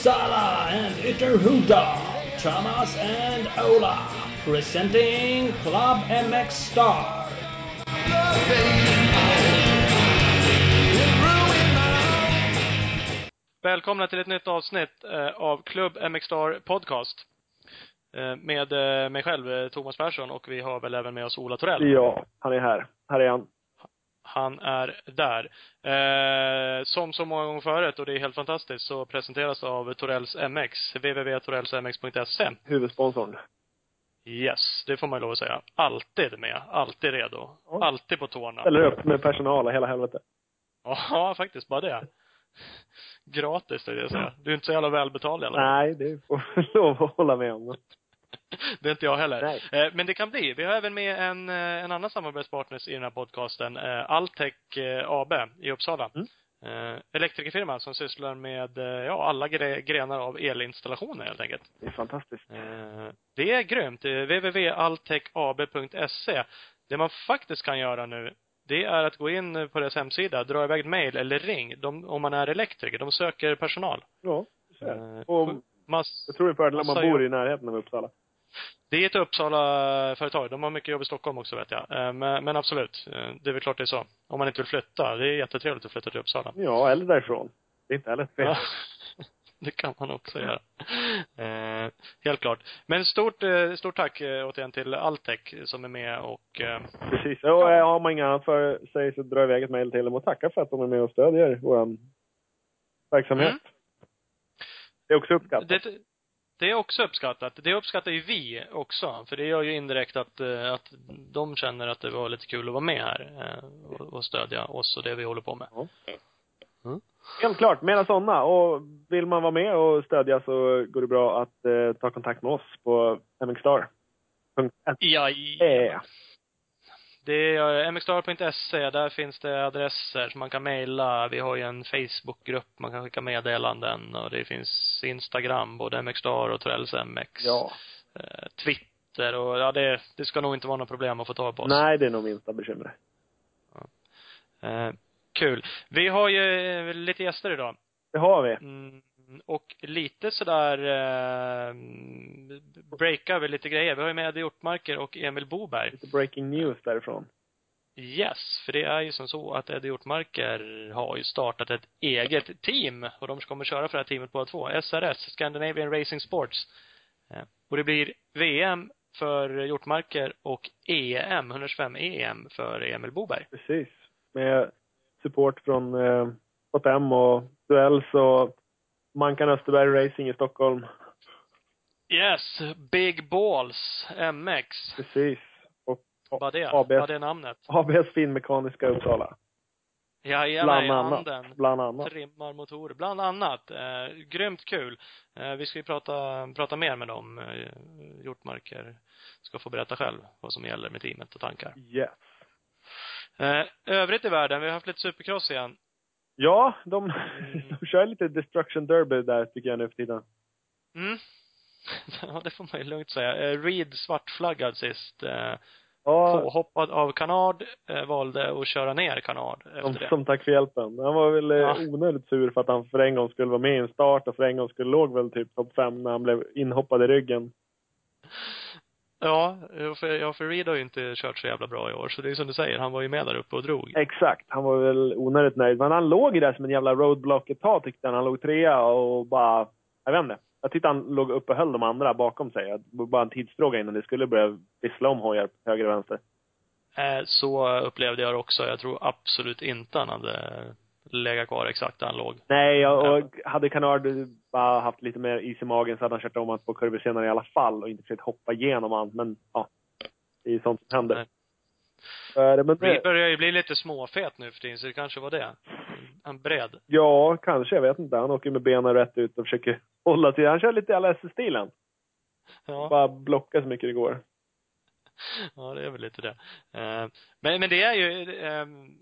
Uppsala and Ytterhuda, Thomas and Ola, presenting Club MX Star. Välkomna till ett nytt avsnitt eh, av Klubb MX Star Podcast. Eh, med eh, mig själv, Thomas Persson, och vi har väl även med oss Ola Torell. Ja, han är här. Här är han. Han är där. Eh, som så många gånger förut, och det är helt fantastiskt, så presenteras det av Torells MX, www.torellsmx.se. Huvudsponsorn. Yes, det får man ju lov att säga. Alltid med, alltid redo. Ja. Alltid på tårna. Ställer upp med personal och hela helvetet. Ja, faktiskt, bara det. Gratis, tänkte jag säga. Du är inte så jävla välbetald i alla fall. Nej, det får lov att hålla med om. Det är inte jag heller. Nej. Eh, Men det kan bli. Vi har även med en, eh, en annan samarbetspartner i den här podcasten, eh, Altec eh, AB i Uppsala. Mm. Elektrikerfirma som sysslar med, ja, alla gre grenar av elinstallationer helt enkelt. Det är fantastiskt. Det är grymt. Www.altecab.se. Det man faktiskt kan göra nu, det är att gå in på deras hemsida, dra iväg ett mejl eller ring de, om man är elektriker. De söker personal. Ja, så är det. Eh, Och Mass, jag tror det är fördel om man bor jobb. i närheten av Uppsala. Det är ett Uppsala-företag. De har mycket jobb i Stockholm också vet jag. Eh, Men, men absolut, eh, det är väl klart det är så. Om man inte vill flytta. Det är jättetrevligt att flytta till Uppsala. Ja, eller därifrån. Det är inte heller fel. Ja, det kan man också göra. Eh, helt klart. Men stort, eh, stort tack återigen till Altec som är med och eh, Precis. Och har man inget annat för sig så dra iväg ett mejl till dem och tacka för att de är med och stödjer vår verksamhet. Mm. Det är också uppskattat. det, det är också uppskattat. Det uppskattar ju vi också. För det gör ju indirekt att, eh, att de känner att det var lite kul att vara med här eh, och, och stödja oss och det vi håller på med. Ja. Mm. Helt klart, mera sådana. Och vill man vara med och stödja så går det bra att eh, ta kontakt med oss på mxstar.se. Ja, Eh, Det är mxstar.se, där finns det adresser som man kan mejla. Vi har ju en Facebookgrupp man kan skicka meddelanden och det finns Instagram, både mxstar och Torells MX. Ja. Eh, Twitter och ja, det, det ska nog inte vara något problem att få tag på oss. Nej, det är nog minsta bekymret. Eh, kul. Vi har ju eh, lite gäster idag. Det har vi. Mm, och lite sådär, eh, breakar vi lite grejer. Vi har ju med Eddie Hjortmarker och Emil Boberg. Lite breaking news därifrån. Yes, för det är ju som så att Eddie Hjortmarker har ju startat ett eget team och de kommer köra för det här teamet båda två. SRS, Scandinavian Racing Sports. Eh, Och det blir VM för Hjortmarker och EM, 125 EM för Emil Boberg. Precis. Med support från eh, JM och Duells och Mankan Österberg Racing i Stockholm. Yes, Big Balls MX. Precis. Och Vad det? ABS. Vad det namnet? ABS Finmekaniska Uppsala. Jajamän, Bland annat. handen. Bland annat. Trimmar motorer, bland annat. Eh, grymt kul. Eh, vi ska ju prata, prata mer med dem. Eh, Hjortmarker ska få berätta själv vad som gäller med teamet och tankar. Yes. Eh, övrigt i världen, vi har haft lite supercross igen. Ja, de, Mm. de kör lite Destruction Derby där tycker jag nu för tiden. Mm. ja, det får man ju lugnt säga. Eh, Reed svartflaggad sist. Eh, Ja, påhoppad av Kanad, eh, valde att köra ner Kanad som, det. som tack för hjälpen. Han var väl ja. onödigt sur för att han för en gång skulle vara med i en start och för en gång skulle låg väl typ topp fem när han blev inhoppad i ryggen. Ja, för, ja, för Reed har ju inte kört så jävla bra i år, så det är som du säger, han var ju med där uppe och drog. Exakt. Han var väl onödigt nöjd. Men han låg ju där som en jävla roadblock ett tag tyckte han. Han låg trea och bara, jag vet inte. Jag tyckte han låg uppe och höll de andra bakom sig. Det var bara en tidsfråga innan det skulle börja vissla om hojar höger och vänster. Eh, Så upplevde jag det också. Jag tror absolut inte han hade legat kvar exakt där han låg. Nej, jag, och hade Canard bara haft lite mer is i magen så hade han kört om att på kurvor senare i alla fall och inte försökt hoppa igenom allt. Men ja, det är ju sånt som händer. Nej. Det, men det, börjar ju bli lite småfet nu för tiden, så det kanske var det. Han bred. ja, kanske. Jag vet inte. Han åker med benen rätt ut och försöker hålla sig. Han kör lite LS-stilen. Ja. Bara blocka så mycket det går. Ja, det är väl lite det. Eh, men, men det är ju, ehm,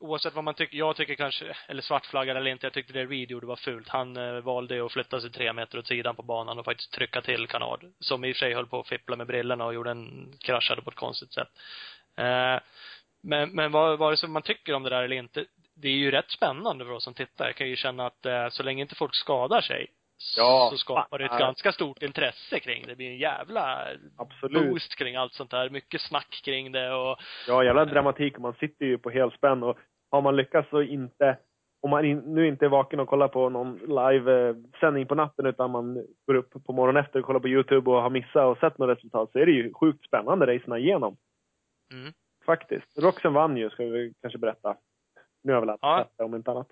oavsett vad man tycker, jag tycker kanske, eller svartflaggad eller inte, jag tyckte det Reed gjorde var fult. Han eh, valde att flytta sig tre meter åt sidan på banan och faktiskt trycka till Kanad. Som i och för sig höll på att fippla med brillorna och gjorde en, kraschade på ett konstigt sätt. Eh, men, men vad, vare sig man tycker om det där eller inte, det är ju rätt spännande för oss som tittar. Jag kan ju känna att så länge inte folk skadar sig, Ja. så skapar det ett ganska stort intresse kring det. Det blir en jävla Absolut. boost kring allt sånt där. Mycket snack kring det och Ja, jävla dramatik och man sitter ju på helspänn och har man lyckats så inte, om man in, nu inte är vaken och kollar på någon live-sändning på natten utan man går upp på morgonen efter och kollar på Youtube och har missat och sett något resultat så är det ju sjukt spännande racerna igenom. mm. Faktiskt. Roxen vann ju, ska vi kanske berätta. Nu har jag väl alla Ja. om inte annat.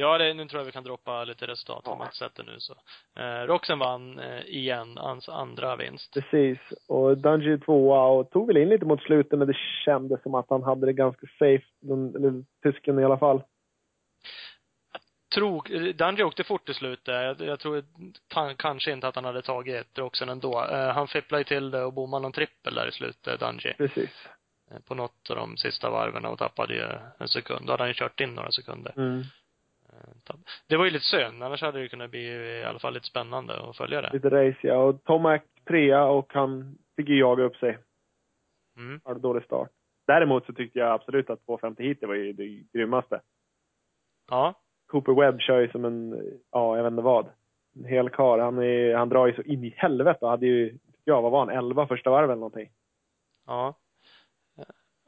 Ja, det, nu tror jag vi kan droppa lite resultat Ja. om man inte sett det nu så. Eh, Roxen vann eh, igen, hans andra vinst. Precis. Och Dungey tvåa och tog väl in lite mot slutet men det kändes som att han hade det ganska safe, den, eller tysken i alla fall. Tror, Dungey åkte fort i slutet. Jag, jag tror ta, kanske inte att han hade tagit Roxen ändå. Eh, han fipplade till det och bommade någon trippel där i slutet, Dungey. Precis. Eh, på något av de sista varven och tappade ju en sekund. Då hade han ju kört in några sekunder. Mm. Eh, Det var ju lite synd, annars hade det kunnat bli i alla fall lite spännande att följa det. Lite race ja. Och Tomac trea och han fick ju jaga upp sig. Mm. Hade dålig start. Däremot så tyckte jag absolut att 250 hit det var ju det grymmaste. Ja. Cooper Webb kör ju som en, ja jag vet inte vad. En hel karl. Han, är, han drar ju så in i helvete och hade ju, jag, vad var han, 11 första varv eller någonting. Ja.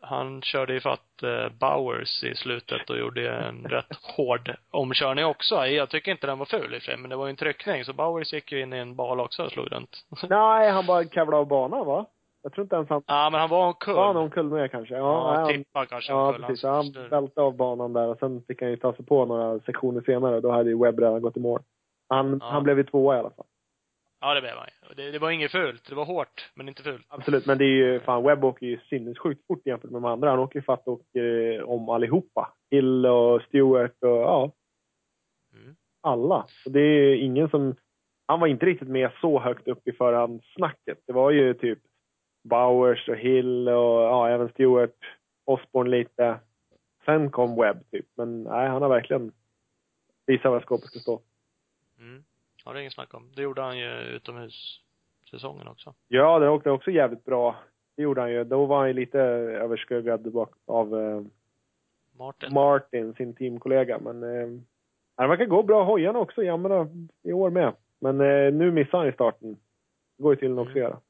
Han körde ju fatt eh, Bowers i slutet och gjorde en rätt hård omkörning också. Jag tycker inte den var ful i och för sig, men det var ju en tryckning. Så Bowers gick ju in i en bal också och slog runt. Nej, han bara kavlade av banan va? Jag tror inte ens han Ja, men han var omkull. var någon kull med kanske. Ja, Ja, han, tippade kanske ja omkull. precis. Han- Han välte av banan där och sen fick han ju ta sig på några sektioner senare då hade ju Webb redan gått i mål. Han, Ja. han blev ju tvåa i alla fall. Ja, det blev han Det, det var inget fult. Det var hårt, men inte fult. Absolut, men det är ju, fan Webb åker ju sinnessjukt fort jämfört med de andra. Han åker ju fatt och eh, om allihopa. Hill och Stewart och ja, Mm. alla. Och det är ingen som, han var inte riktigt med så högt upp i förhandssnacket. Det var ju typ Bowers och Hill och ja, även Stewart, Osborne lite. Sen kom Webb typ, men nej, han har verkligen visat var skåpet ska stå. Mm. Ja, det är inget snack om. Det gjorde han ju utomhussäsongen också. Ja, det åkte också jävligt bra. Det gjorde han ju. Då var han ju lite överskuggad bak av eh, Martin. Martin, sin teamkollega. Men eh, han verkar gå bra hojarna också, jammarna i år med. Men eh, nu missar han ju starten. Det går ju till också att göra.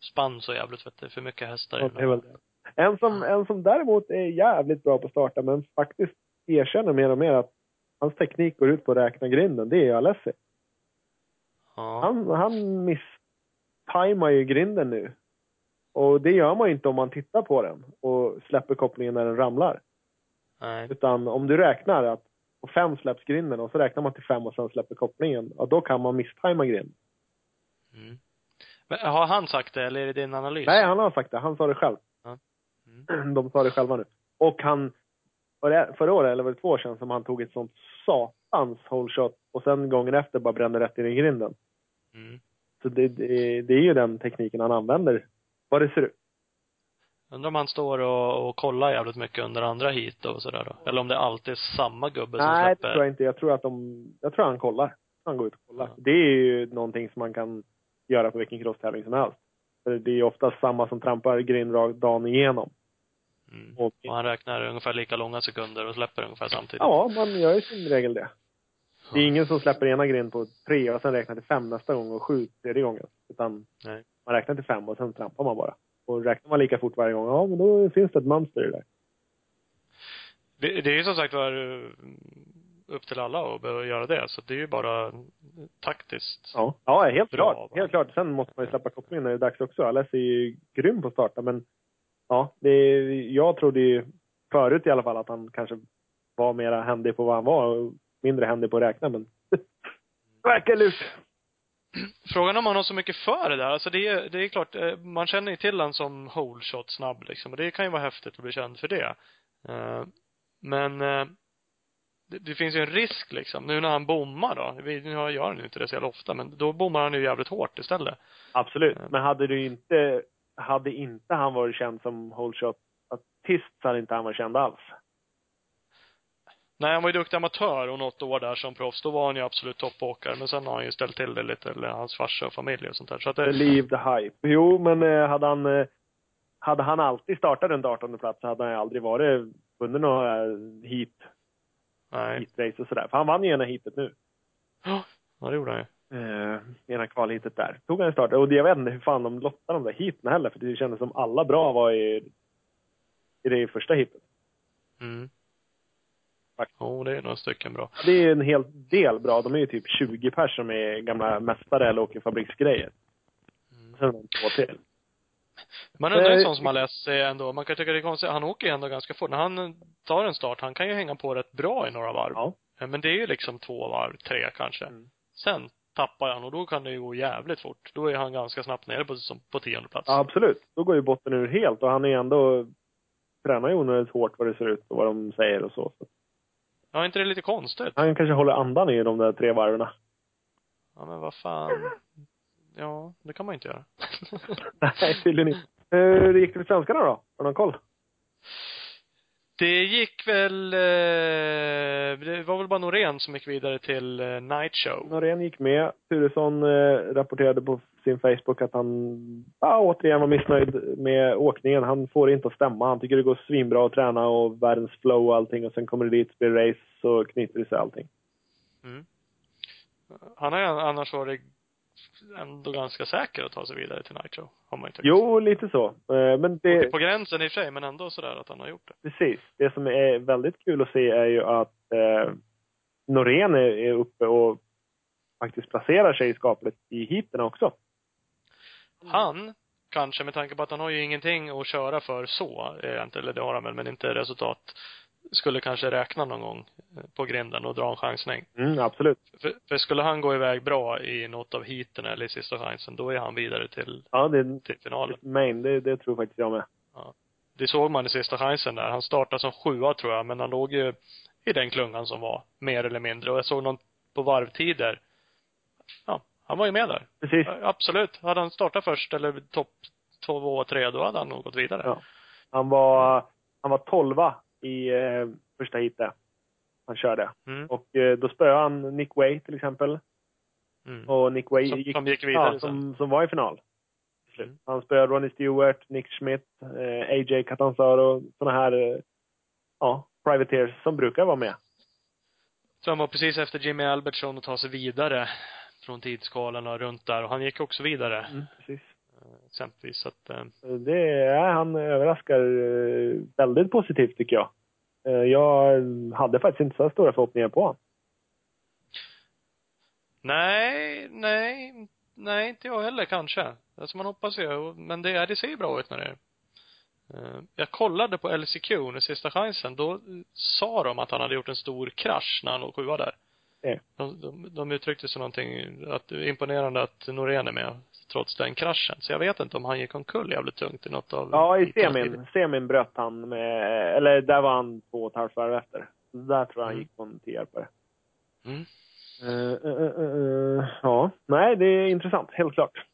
Spann så jävligt vet du. För mycket hästar Ja, den det är väl det. En som, en som däremot är jävligt bra på att starta, men faktiskt erkänner mer och mer att hans teknik går ut på att räkna grinden, det är Alessi. Ja. Han, han misstajmar ju grinden nu. Och det gör man ju inte om man tittar på den och släpper kopplingen när den ramlar. Nej. Utan om du räknar att på fem släpps grinden och så räknar man till fem och sen släpper kopplingen, ja, då kan man misstajma grinden. Mm. Men har han sagt det, eller är det din analys? Nej, han har sagt det. Han sa det själv. Ja. Mm. De sa det själva nu. Och han, var det förra året, eller var det två år sedan, som han tog ett sånt satans hole shot och sen gången efter bara brände rätt in i grinden. Mm. Så det, det, det är ju den tekniken han använder, vad det ser ut. Undrar om han står och, och kollar jävligt mycket under andra hit och sådär då? Eller om det alltid är samma gubbe som Nej, det släpper? tror jag inte. Jag tror att de, jag tror han kollar. Han går ut och kollar. Ja. Det är ju någonting som man kan göra på vilken crosstävling som helst. För det är ju oftast samma som trampar grind dagen igenom. Mm. Och, Och han räknar ungefär lika långa sekunder och släpper ungefär samtidigt? ja, man gör ju sin regel det. Det är ingen som släpper ena grind på tre och sen räknar till fem nästa gång och sju tredje gången. Utan Nej. man räknar till fem och sen trampar man bara. Och räknar man lika fort varje gång, ja men då finns det ett mönster i det där. Det, det är ju som sagt var eh, upp till alla att behöva göra det. Så det är ju bara taktiskt. Ja, ja helt Bra, klart. Helt klart. Sen måste man ju släppa kopplingen när det är dags också. Alessi är ju grym på att starta, men ja, det jag trodde ju förut i alla fall att han kanske var mera händig på vad han var och mindre händig på att räkna, men verkar lurt. Frågan om han har så mycket för det där. Alltså det är, det är klart, eh, man känner ju till han som hole shot snabb liksom. Och det kan ju vara häftigt att bli känd för det. Eh, Men eh, det, det finns ju en risk liksom. Nu när han bommar då. Vi- Nu gör han ju inte det så jävla ofta, men då bommar han ju jävligt hårt istället. Absolut. Men hade du inte, hade inte han varit känd som holeshot artist så hade inte han varit känd alls. Nej, han var ju duktig amatör och något år där som proffs. Då var han ju absolut toppåkare. Men sen har han ju ställt till det lite, eller hans farsa och familj och sånt där. Så att det, Believe the hype. Jo, men eh, hade han, eh, hade han alltid startat runt 18 plats så hade han ju aldrig varit vunnit några heat, nej. heatrace och sådär. För han vann ju ena heatet nu. Ja, det gjorde han ju. Eh, kvalhitet där. Tog en start. Och jag vet inte hur fan de lottade de där heaten heller, för det kändes som alla bra var i, i det första heatet. Mm. Jo, det är några stycken bra. Det är en hel del bra. De är ju typ 20 pers som är gamla mästare eller åker fabriksgrejer. Sen är de två till. Man undrar en Eh, sån som har läst sig ändå, man kan tycka det är konstigt, han åker ju ändå ganska fort. När han tar en start, han kan ju hänga på rätt bra i några varv. Ja. Eh, Men det är ju liksom två varv, tre kanske. Mm. Sen tappar han och då kan det ju gå jävligt fort. Då är han ganska snabbt nere på, som, på tionde plats. Ja, absolut. Då går ju botten ur helt och han är ändå tränar ju onödigt hårt vad det ser ut och vad de säger och så. Ja, är inte det lite konstigt? Han kanske håller andan i de där tre varven. Ja, men vad fan. Ja, det kan man inte göra. Nej, tydligen inte. Hur gick det för svenskarna då? Har du någon koll? Det gick väl, eh, det var väl bara Norén som gick vidare till eh, Night Show. Norén gick med. Turesson eh, rapporterade på sin Facebook att han ja, återigen var missnöjd med åkningen. Han får det inte att stämma. Han tycker det går svinbra att träna och världens flow och allting och sen kommer det dit, blir race så knyter det sig allting. Mm. Han har ju annars varit ändå ganska säker att ta sig vidare till Show, har man tyckt. Jo, lite så. Eh, men Det... det, På gränsen i och för sig, men ändå sådär att han har gjort det. precis. Det som är väldigt kul att se är ju att eh, Norén är, uppe och faktiskt placerar sig skapligt i heaten också. Han, kanske med tanke på att han har ju ingenting att köra för så, inte, eller det har han väl, men inte resultat, skulle kanske räkna någon gång eh, på grinden och dra en chansning. Mm, absolut. För, för skulle han gå iväg bra i något av heaten eller i sista chansen, då är han vidare till, Ja, det, till finalen. main, det, det tror faktiskt jag med. Det såg man i sista chansen där. Han startade som sjua tror jag, men han låg ju i den klungan som var, mer eller mindre. Och jag såg någon på varvtider. Ja, han var ju med där. Precis. Ja, Absolut. Hade han startat först eller topp två, tre, då hade han nog gått vidare. Ja. Han var, han var tolva i eh, första heatet. Han körde. Mm. Och eh, då spöade han Nick Way till exempel. Mm. Och Nick Way Som- gick, som gick vidare ja, som, som var i final. Mm. Han spöade Ronnie Stewart, Nick Schmidt, eh, AJ Catanzaro, sådana här, eh, ja, privateers som brukar vara med. Så han var precis efter Jimmy Albertsson och ta sig vidare från tidsskalan och runt där. Och han gick också vidare, Mm, precis. Eh, exempelvis. Så att, eh, Det är, han överraskar eh, väldigt positivt tycker jag. Eh, Jag hade faktiskt inte så stora förhoppningar på honom. nej, nej, nej, inte jag heller kanske. Alltså man hoppas ju, men det, det ser ju bra ut när det är. Eh, Jag kollade på LCQ nu sista chansen. Då sa de att han hade gjort en stor krasch när han låg sjua där. Ja. De, de, de uttryckte sig någonting, att imponerande att Norén är med trots den kraschen. Så jag vet inte om han gick omkull jävligt tungt i något av Ja, i semin, semin bröt han med, eller där var han två och ett halvt varv efter. Så där tror jag han Mm. gick på en tioarpare. Mm. Uh, uh, uh, ja, nej det är intressant, helt klart.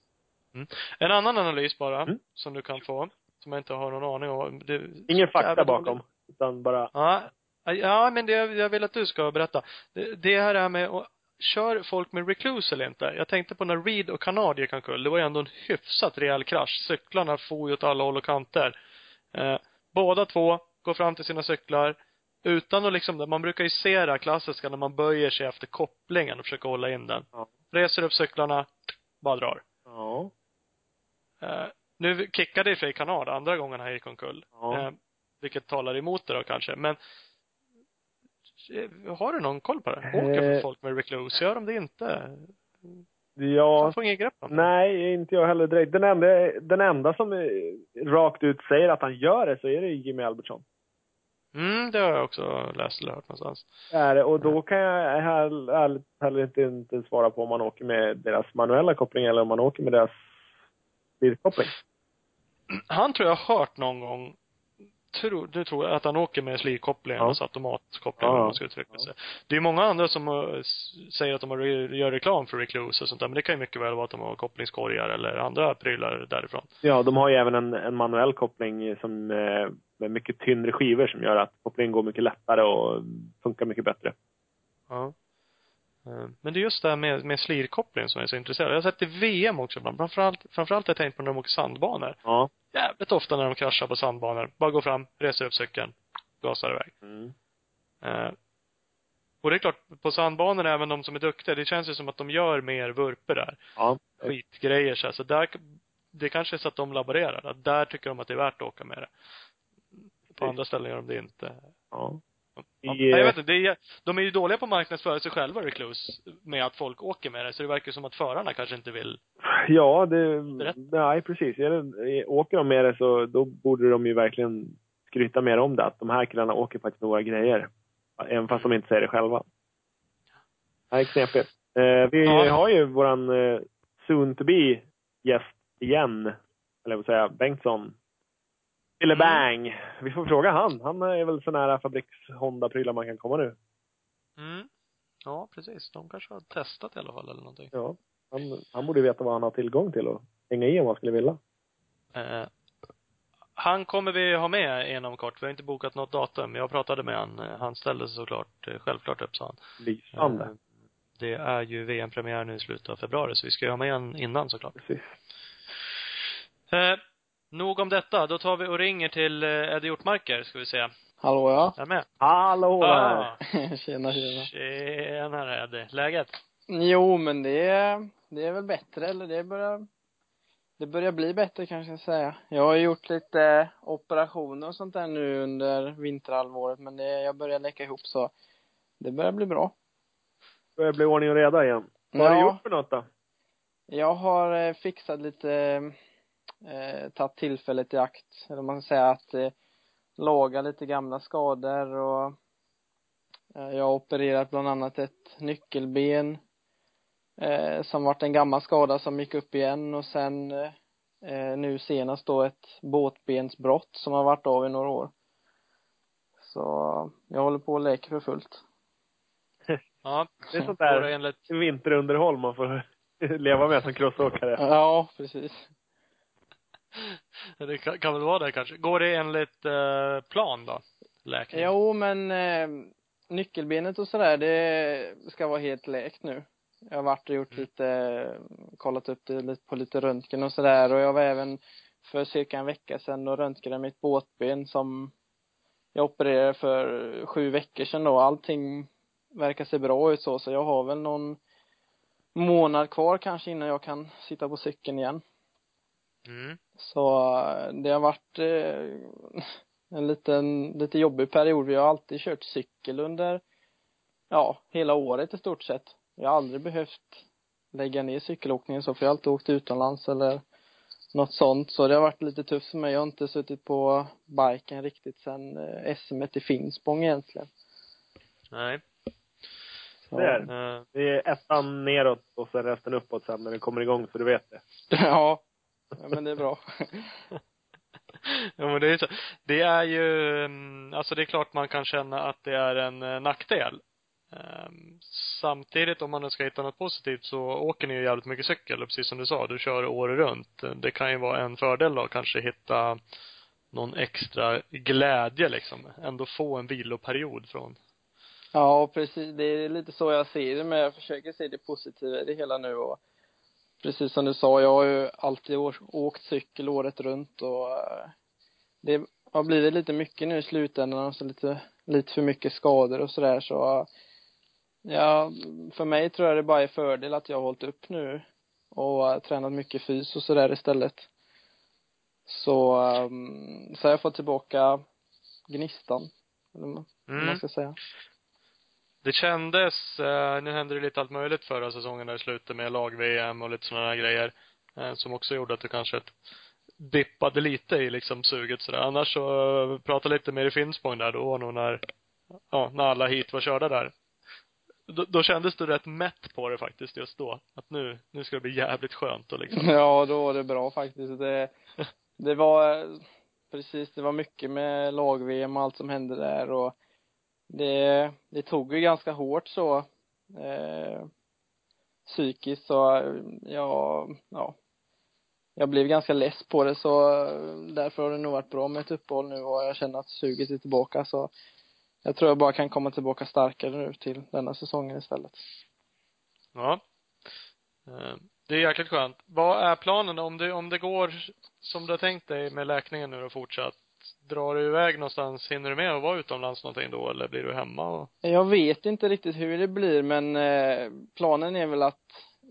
En annan analys bara, Mm. som du kan få, som jag inte har någon aning om. Det, Ingen fakta bakom, utan bara, Ja, ja men det, jag vill att du ska berätta. Det, det här är med, kör folk med recluse eller inte? Jag tänkte på när Reed och Kanad gick omkull. Det var ju ändå en hyfsat rejäl krasch. Cyklarna for ju åt alla håll och kanter. Eh, båda två går fram till sina cyklar utan att liksom, man brukar ju se det här klassiska när man böjer sig efter kopplingen och försöker hålla in den. Ja. Reser upp cyklarna, bara drar. ja, Eh, nu kickade i och för sig Kanad andra gången han gick omkull. Ja. Eh, vilket talar emot det då kanske. Men har du någon koll på det? Åker Eh. folk med recluse? Gör de det inte? ja, får inget grepp om det. nej, inte jag heller direkt. Den enda, den enda som eh, rakt ut säger att han gör det så är det Jimmy Albertsson. Mm, det har jag också läst eller hört någonstans. Är det, och då kan jag här- ärligt heller inte, inte svara på om man åker med deras manuella koppling eller om man åker med deras bilkoppling. Han tror jag har hört någon gång tror, du tror jag att han åker med slirkoppling, Ja. alltså automatkoppling Ja. om man ska uttrycka sig. Det är många andra som uh, s- säger att de har, gör reklam för recluse och sånt där, men det kan ju mycket väl vara att de har kopplingskorgar eller andra prylar därifrån. Ja, de har ju även en, en manuell koppling som, eh, med mycket tyngre skivor som gör att kopplingen går mycket lättare och funkar mycket bättre. Ja. Eh, Men det är just det här med, med slirkoppling som jag är så intresserad. Jag har sett i VM också ibland. Framförallt, framförallt har jag tänkt på när de åker sandbanor. Ja. Jävligt ofta när de kraschar på sandbanor. Bara går fram, reser upp cykeln, gasar iväg. Mm. Eh, Och det är klart, på sandbanorna, även de som är duktiga, det känns ju som att de gör mer vurper där. Ja. Skitgrejer så, här. så där, det kanske är så att de laborerar. Att där tycker de att det är värt att åka med det. På andra ställen gör de det inte. Ja. Ja, I, jag vet inte, det är, de är ju dåliga på att marknadsföra sig själva, Recluse, med att folk åker med det. Så det verkar som att förarna kanske inte vill. Ja, det, Rätt. nej precis. Åker de med det så då borde de ju verkligen skryta mer om det. Att de här killarna åker faktiskt med våra grejer. Även fast de inte säger det själva. Det är knepigt. Eh, vi Ja. har ju våran eh, soon to be gäst igen. Eller vad säga, jag, Bengtsson. Eller Mm. Bang. Vi får fråga han. Han är väl så nära fabriks Honda-prylar man kan komma nu. Mm. Ja, precis. De kanske har testat i alla fall eller någonting. Ja. Han, han borde veta vad han har tillgång till och hänga i om han skulle vilja. Eh, han kommer vi ha med inom kort. Vi har inte bokat något datum. Jag pratade med han. Eh, Han ställde sig såklart eh, självklart upp, sa han. Lysande. Eh, Det är ju VM-premiär nu i slutet av februari, så vi ska ju ha med han innan såklart. Precis. Eh, nog om detta. Då tar vi och ringer till eh, Eddie Hjortmarker, ska vi se. Hallå ja. Är med? Hallå! Ah, tjena tjena. tjenare Eddie. Läget? Jo men det är, det är väl bättre eller det börjar det börjar bli bättre kanske jag ska säga. Jag har gjort lite operationer och sånt där nu under vinterhalvåret men det, jag börjar läcka ihop så det börjar bli bra. börjar bli ordning och reda igen. Vad har du Ja. gjort för något då? Jag har eh, fixat lite, eh, tagit tillfället i akt, eller man ska säga att eh, laga lite gamla skador och eh, jag har opererat bland annat ett nyckelben eh, som varit en gammal skada som gick upp igen och sen eh, eh, nu senast då ett båtbensbrott som har varit av i några år. Så jag håller på och leker för fullt. Ja. Det är sånt där enligt, vinterunderhåll man får leva med som crossåkare. Ja, precis. det kan, kan väl vara det kanske. Går det enligt eh, plan då? Läkning? Jo, men eh, nyckelbenet och sådär, det ska vara helt läkt nu. Jag har varit och gjort Mm. lite, kollat upp det lite på lite röntgen och sådär och jag var även för cirka en vecka sedan och röntgade mitt båtben som jag opererade för sju veckor sedan då. Allting verkar se bra ut så, så jag har väl någon månad kvar kanske innan jag kan sitta på cykeln igen. Mm. Så eh, det har varit eh, en liten, lite jobbig period. Vi har alltid kört cykel under, ja, hela året i stort sett. Jag har aldrig behövt lägga ner cykelåkningen så, för jag har alltid åkt utomlands eller något sånt. Så det har varit lite tufft för mig. Jag har inte suttit på biken riktigt sen eh, SM i Finspång egentligen. Nej. Så, Det är Det är ettan neråt och sen resten uppåt sen när vi kommer igång så du vet det. ja. Ja, men det är bra. ja men det är så. Det är ju, mm, alltså det är klart man kan känna att det är en eh, nackdel. Ehm, Samtidigt om man nu ska hitta något positivt så åker ni ju jävligt mycket cykel, precis som du sa, du kör året runt. Det kan ju vara en fördel då, kanske hitta någon extra glädje liksom. Ändå få en viloperiod från Ja, precis. Det är lite så jag ser det, men jag försöker se det positiva i det hela nu och precis som du sa, jag har ju alltid åkt cykel året runt och eh, det har blivit lite mycket nu i slutändan och så lite, lite för mycket skador och sådär så eh, ja, för mig tror jag det bara är fördel att jag har hållit upp nu och eh, tränat mycket fys och sådär istället. Så, så har jag fått tillbaka gnistan, eller vad Mm. man ska säga. Det kändes, eh, nu hände det lite allt möjligt förra säsongen där i slutet med lag-VM och lite sådana här grejer. Eh, som också gjorde att du kanske dippade lite i liksom suget sådär. Annars så, eh, prata lite mer i Finspång där, då var nog när, ja, när alla hit var körda där. Då, då kändes du rätt mätt på det faktiskt just då. Att nu, nu ska det bli jävligt skönt och liksom. Ja, då var det bra faktiskt. Det, det var eh, precis, det var mycket med lag-VM och allt som hände där och det, det tog ju ganska hårt så eh, psykiskt så jag, ja, jag blev ganska less på det så därför har det nog varit bra med ett uppehåll nu och jag känner att suget är tillbaka så jag tror jag bara kan komma tillbaka starkare nu till denna säsongen istället. Ja. Eh, Det är jäkligt skönt. Vad är planen om det, om det går som du har tänkt dig med läkningen nu och fortsatt? Drar du iväg någonstans, hinner du med att vara utomlands någonting då eller blir du hemma och Jag vet inte riktigt hur det blir men eh, planen är väl att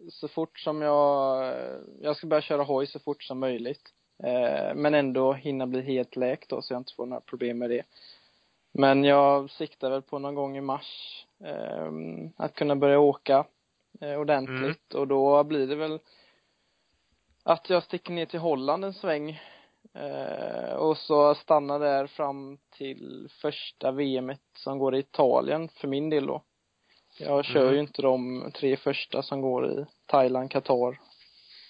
så fort som jag, jag ska börja köra hoj så fort som möjligt. Eh, men ändå hinna bli helt läkt då så jag inte får några problem med det. Men jag siktar väl på någon gång i mars eh, att kunna börja åka eh, ordentligt och då blir det väl att jag sticker ner till Holland en sväng eh, och så stannar där fram till första VMet som går i Italien för min del då. Jag kör Mm. ju inte de tre första som går i Thailand, Qatar,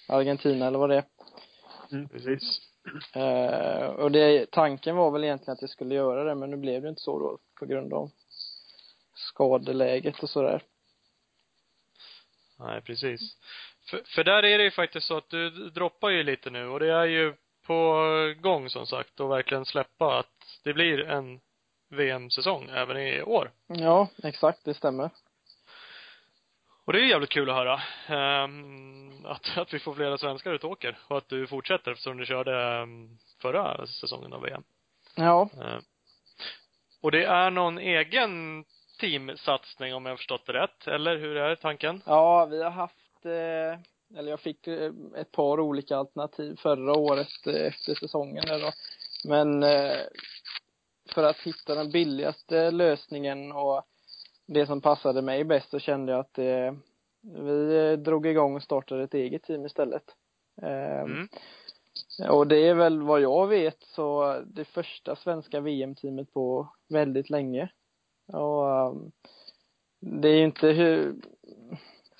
Argentina eller vad det är. precis. Eh, och det, tanken var väl egentligen att jag skulle göra det men nu blev det inte så då på grund av skadeläget och sådär. Nej, precis. För, för där är det ju faktiskt så att du droppar ju lite nu och det är ju på gång som sagt och verkligen släppa att det blir en VM-säsong även i år. Ja, exakt, det stämmer. Och det är ju jävligt kul att höra. ehm, att, att vi får flera svenskar ut och åker och att du fortsätter eftersom du körde ehm, förra säsongen av VM. Ja, Eh, och det är någon egen teamsatsning om jag har förstått det rätt, eller hur är tanken? ja vi har haft, eh, eller jag fick eh, ett par olika alternativ förra året eh, efter säsongen där då. Men eh, för att hitta den billigaste lösningen och det som passade mig bäst så kände jag att vi drog igång och startade ett eget team istället. Eh, Mm. Och det är väl vad jag vet så det första svenska VM-teamet på väldigt länge. Och um, det är ju inte hur,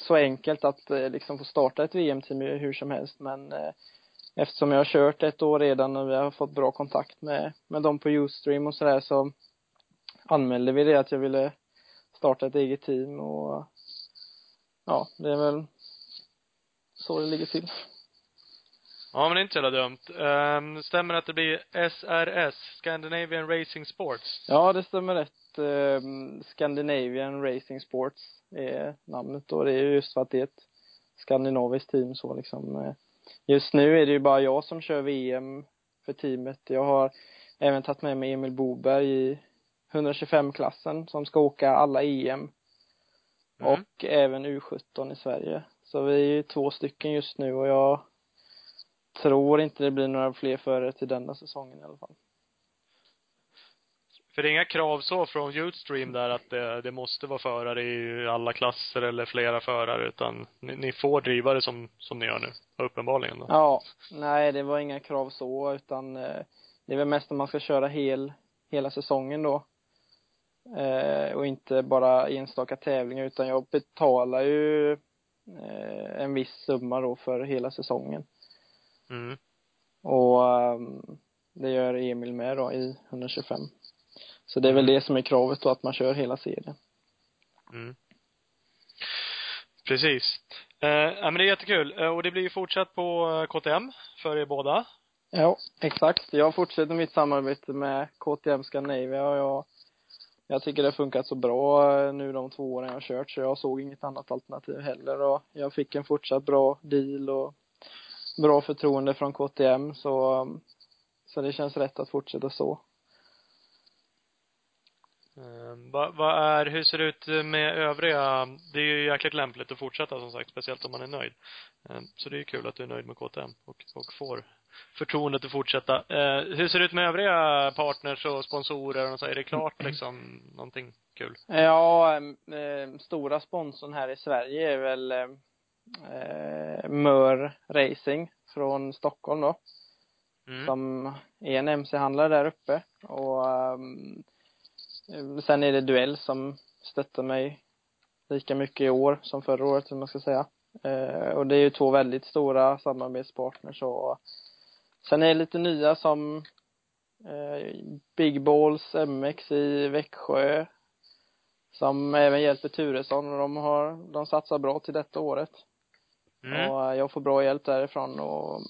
så enkelt att eh, liksom få starta ett VM-team hur som helst men eh, eftersom jag har kört ett år redan och vi har fått bra kontakt med, med dem på Ustream och sådär så anmälde vi det att jag ville starta ett eget team och ja, det är väl så det ligger till. Ja, men det är inte så jävla dumt. Ehm, stämmer att det blir SRS, Scandinavian Racing Sports? Ja, det stämmer rätt. Ehm, Scandinavian Racing Sports är namnet och det är just för att det är ett skandinaviskt team så liksom. eh. Just nu är det ju bara jag som kör VM för teamet. Jag har även tagit med mig Emil Boberg i 125-klassen som ska åka alla EM Mm. och även U17 i Sverige. Så vi är ju två stycken just nu och jag tror inte det blir några fler förare till denna säsongen i alla fall. För det är inga krav så från Utstream där att det, det måste vara förare i alla klasser eller flera förare utan ni, ni får driva det som, som ni gör nu, uppenbarligen då. Ja, nej det var inga krav så utan eh, det är väl mest om man ska köra hel, hela säsongen då. Eh, och inte bara enstaka tävlingar utan jag betalar ju eh, en viss summa då för hela säsongen. Mm. Och ehm, det gör Emil med då i 125. Så det är väl det som är kravet då, att man kör hela serien. Mm. Precis. Eh, ja, men det är jättekul. Eh, och det blir ju fortsatt på eh, KTM för er båda. Ja, exakt. Jag fortsätter mitt samarbete med KTM Scandinavia och jag, jag tycker det har funkat så bra eh, nu de två åren jag har kört så jag såg inget annat alternativ heller och jag fick en fortsatt bra deal och bra förtroende från KTM så, um, så det känns rätt att fortsätta så. Eh, vad, vad är, hur ser det ut med övriga? Det är ju jäkligt lämpligt att fortsätta som sagt, speciellt om man är nöjd. Eh, så det är ju kul att du är nöjd med KTM och, och får förtroendet att fortsätta. Eh, hur ser det ut med övriga partners och sponsorer och så? Är det klart liksom någonting kul? Ja, stora sponsorn här i Sverige är väl eh, Mör Racing från Stockholm då. Mm. som är en MC-handlare där uppe och um, sen är det Duell som stöttar mig lika mycket i år som förra året, om man ska säga. Eh, och det är ju två väldigt stora samarbetspartners och sen är det lite nya som eh, Big Balls MX i Växjö som även hjälper Turesson och de har, de satsar bra till detta året. Mm. Och eh, jag får bra hjälp därifrån och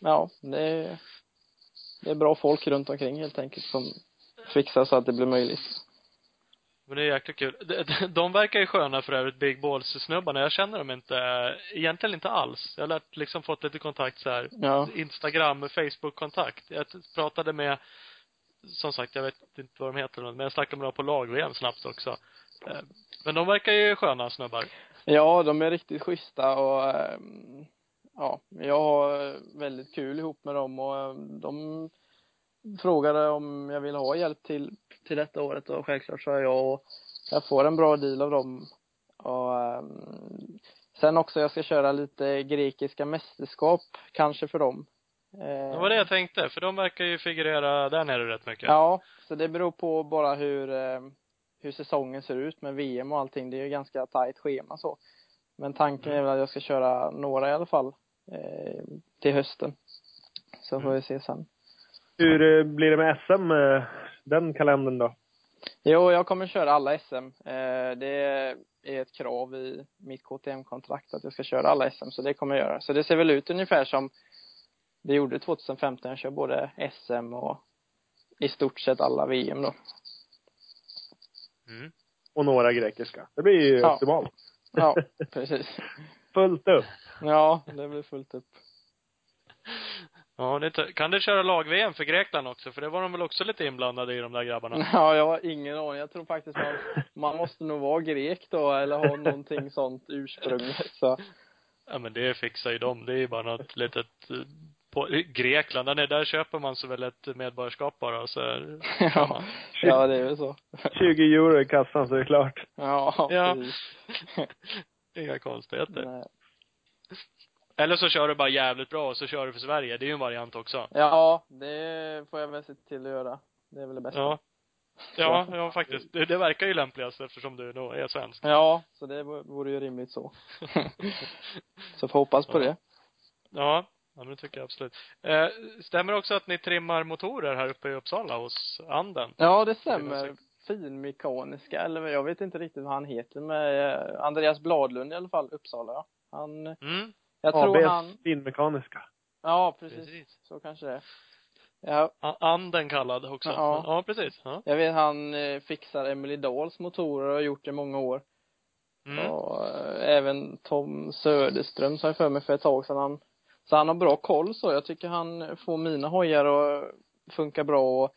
ja, det är, det är bra folk runt omkring helt enkelt som fixar så att det blir möjligt. Men det är jäkla kul. De, de- verkar ju sköna för övrigt, Big Balls-snubbarna. Jag känner dem inte, egentligen inte alls. Jag har lärt, liksom fått lite kontakt så här. Ja. Instagram, Facebook-kontakt. Jag pratade med, som sagt, jag vet inte vad de heter, men jag snackade med dem på lag-VM snabbt också. Eh, Men de verkar ju sköna snubbar. Ja, de är riktigt schyssta och ehm, ja, jag har väldigt kul ihop med dem och ehm, de frågade om jag vill ha hjälp till, till detta året och självklart sa jag och jag får en bra deal av dem. Och ehm, sen också jag ska köra lite grekiska mästerskap kanske för dem. Det var det jag tänkte, för de verkar ju figurera där nere rätt mycket. Ja, så det beror på bara hur, eh, hur säsongen ser ut med VM och allting. Det är ju ganska tajt schema så. Men tanken är väl att jag ska köra några i alla fall, eh, till hösten. Så får vi se sen. Hur eh, blir det med SM, eh, den kalendern då? Jo, jag kommer köra alla SM. Eh, det är ett krav i mitt KTM-kontrakt att jag ska köra alla SM, så det kommer jag göra. Så det ser väl ut ungefär som det gjorde 2015. Jag kör både SM och i stort sett alla VM då. Mm. Och några grekiska. Det blir ju Ja. optimalt. Ja, precis. Fullt upp. Ja, det blir fullt upp. Ja, det kan du köra lag-VM för Grekland också? För det var de väl också lite inblandade i, de där grabbarna? Ja, jag har ingen aning. Jag tror faktiskt man, man måste nog vara grek då eller ha någonting sånt ursprungligt så. Ja, men det fixar ju de. Det är ju bara något litet, eh, på, Grekland, där, där köper man sig väl ett medborgarskap bara och så är- Ja, ja det är väl så. 20 euro i kassan så är det klart. Ja, Ja. Inga konstigheter. Nej. Eller så kör du bara jävligt bra och så kör du för Sverige. Det är ju en variant också. Ja, det får jag väl se till att göra. Det är väl det bästa. Ja. Ja, ja faktiskt. Det, det verkar ju lämpligast eftersom du då är svensk. Ja, så det vore ju rimligt så. så får hoppas på Ja. det. Ja, ja men det tycker jag absolut. Eh, stämmer också att ni trimmar motorer här uppe i Uppsala hos Anden? Ja, det stämmer. Finmekaniska, eller jag vet inte riktigt vad han heter, med eh, Andreas Bladlund i alla fall, Uppsala. Han, Mm, jag tror ABS han, finmekaniska. ja precis. precis. Så kanske det är. Ja, Anden kallad också. Ja. ja precis. Ja. jag vet han eh, fixar Emily Dahls motorer och har gjort det i många år. Mm. Och eh, även Tom Söderström sa jag för mig för ett tag sedan. Han, så han har bra koll så. Jag tycker han får mina hojar att funka bra och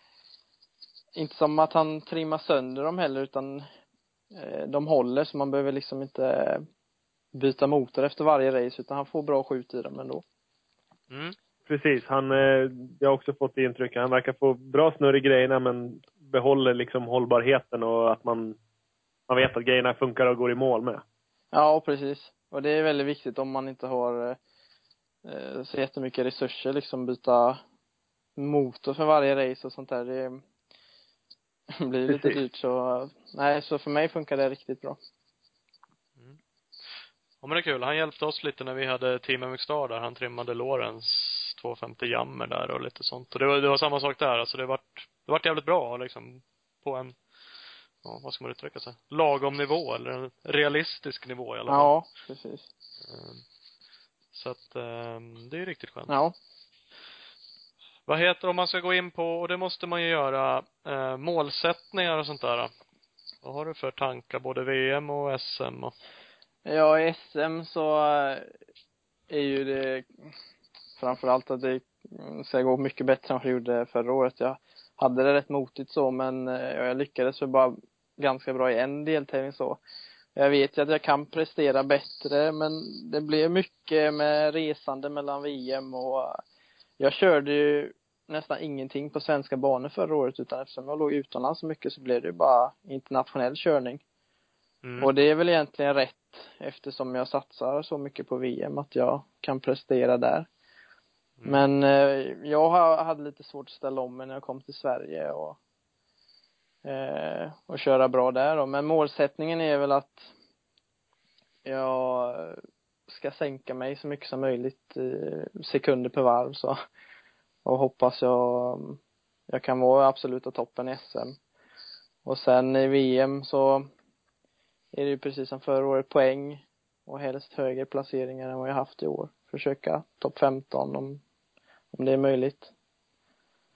inte som att han trimmar sönder dem heller utan eh, de håller så man behöver liksom inte byta motor efter varje race utan han får bra skjut i dem ändå. Mm. Precis. Han, eh, jag har också fått det intrycket. Han verkar få bra snurr i grejerna men behåller liksom hållbarheten och att man, man vet att grejerna funkar och går i mål med. Ja, precis. Och det är väldigt viktigt om man inte har eh, så jättemycket resurser liksom byta motor för varje race och sånt där. Det blir lite Precis. dyrt så, nej, så för mig funkar det riktigt bra. Ja men det är kul. Han hjälpte oss lite när vi hade Team MX Star där. Han trimmade Lorens 250 jammer där och lite sånt. Och det var, det var samma sak där. Alltså det vart, det vart jävligt bra liksom på en, ja vad ska man uttrycka sig? Lagom nivå eller en realistisk nivå i alla fall. Ja, precis. Ehm, Så att, ehm, det är riktigt skönt. Ja. Vad heter om man ska gå in på, och det måste man ju göra, eh, målsättningar och sånt där. Vad har du för tankar, både VM och SM och Ja, i SM så är ju det framförallt att det ska gå mycket bättre än vad det gjorde förra året. Jag hade det rätt motigt så, men eh, jag lyckades väl bara ganska bra i en deltävling så. Jag vet ju att jag kan prestera bättre, men det blev mycket med resande mellan VM och jag körde ju nästan ingenting på svenska banor förra året, utan eftersom jag låg utomlands så mycket så blev det ju bara internationell körning mm. Och det är väl egentligen rätt eftersom jag satsar så mycket på VM att jag kan prestera där. Mm. Men eh, jag ha- hade lite svårt att ställa om mig när jag kom till Sverige och eh, och köra bra där då. Men målsättningen är väl att jag ska sänka mig så mycket som möjligt i sekunder per varv så och hoppas jag jag kan vara absoluta toppen i SM. Och sen i VM så är det ju precis som förra året poäng och helst högre placeringar än vad jag haft i år. Försöka topp 15 om, om det är möjligt.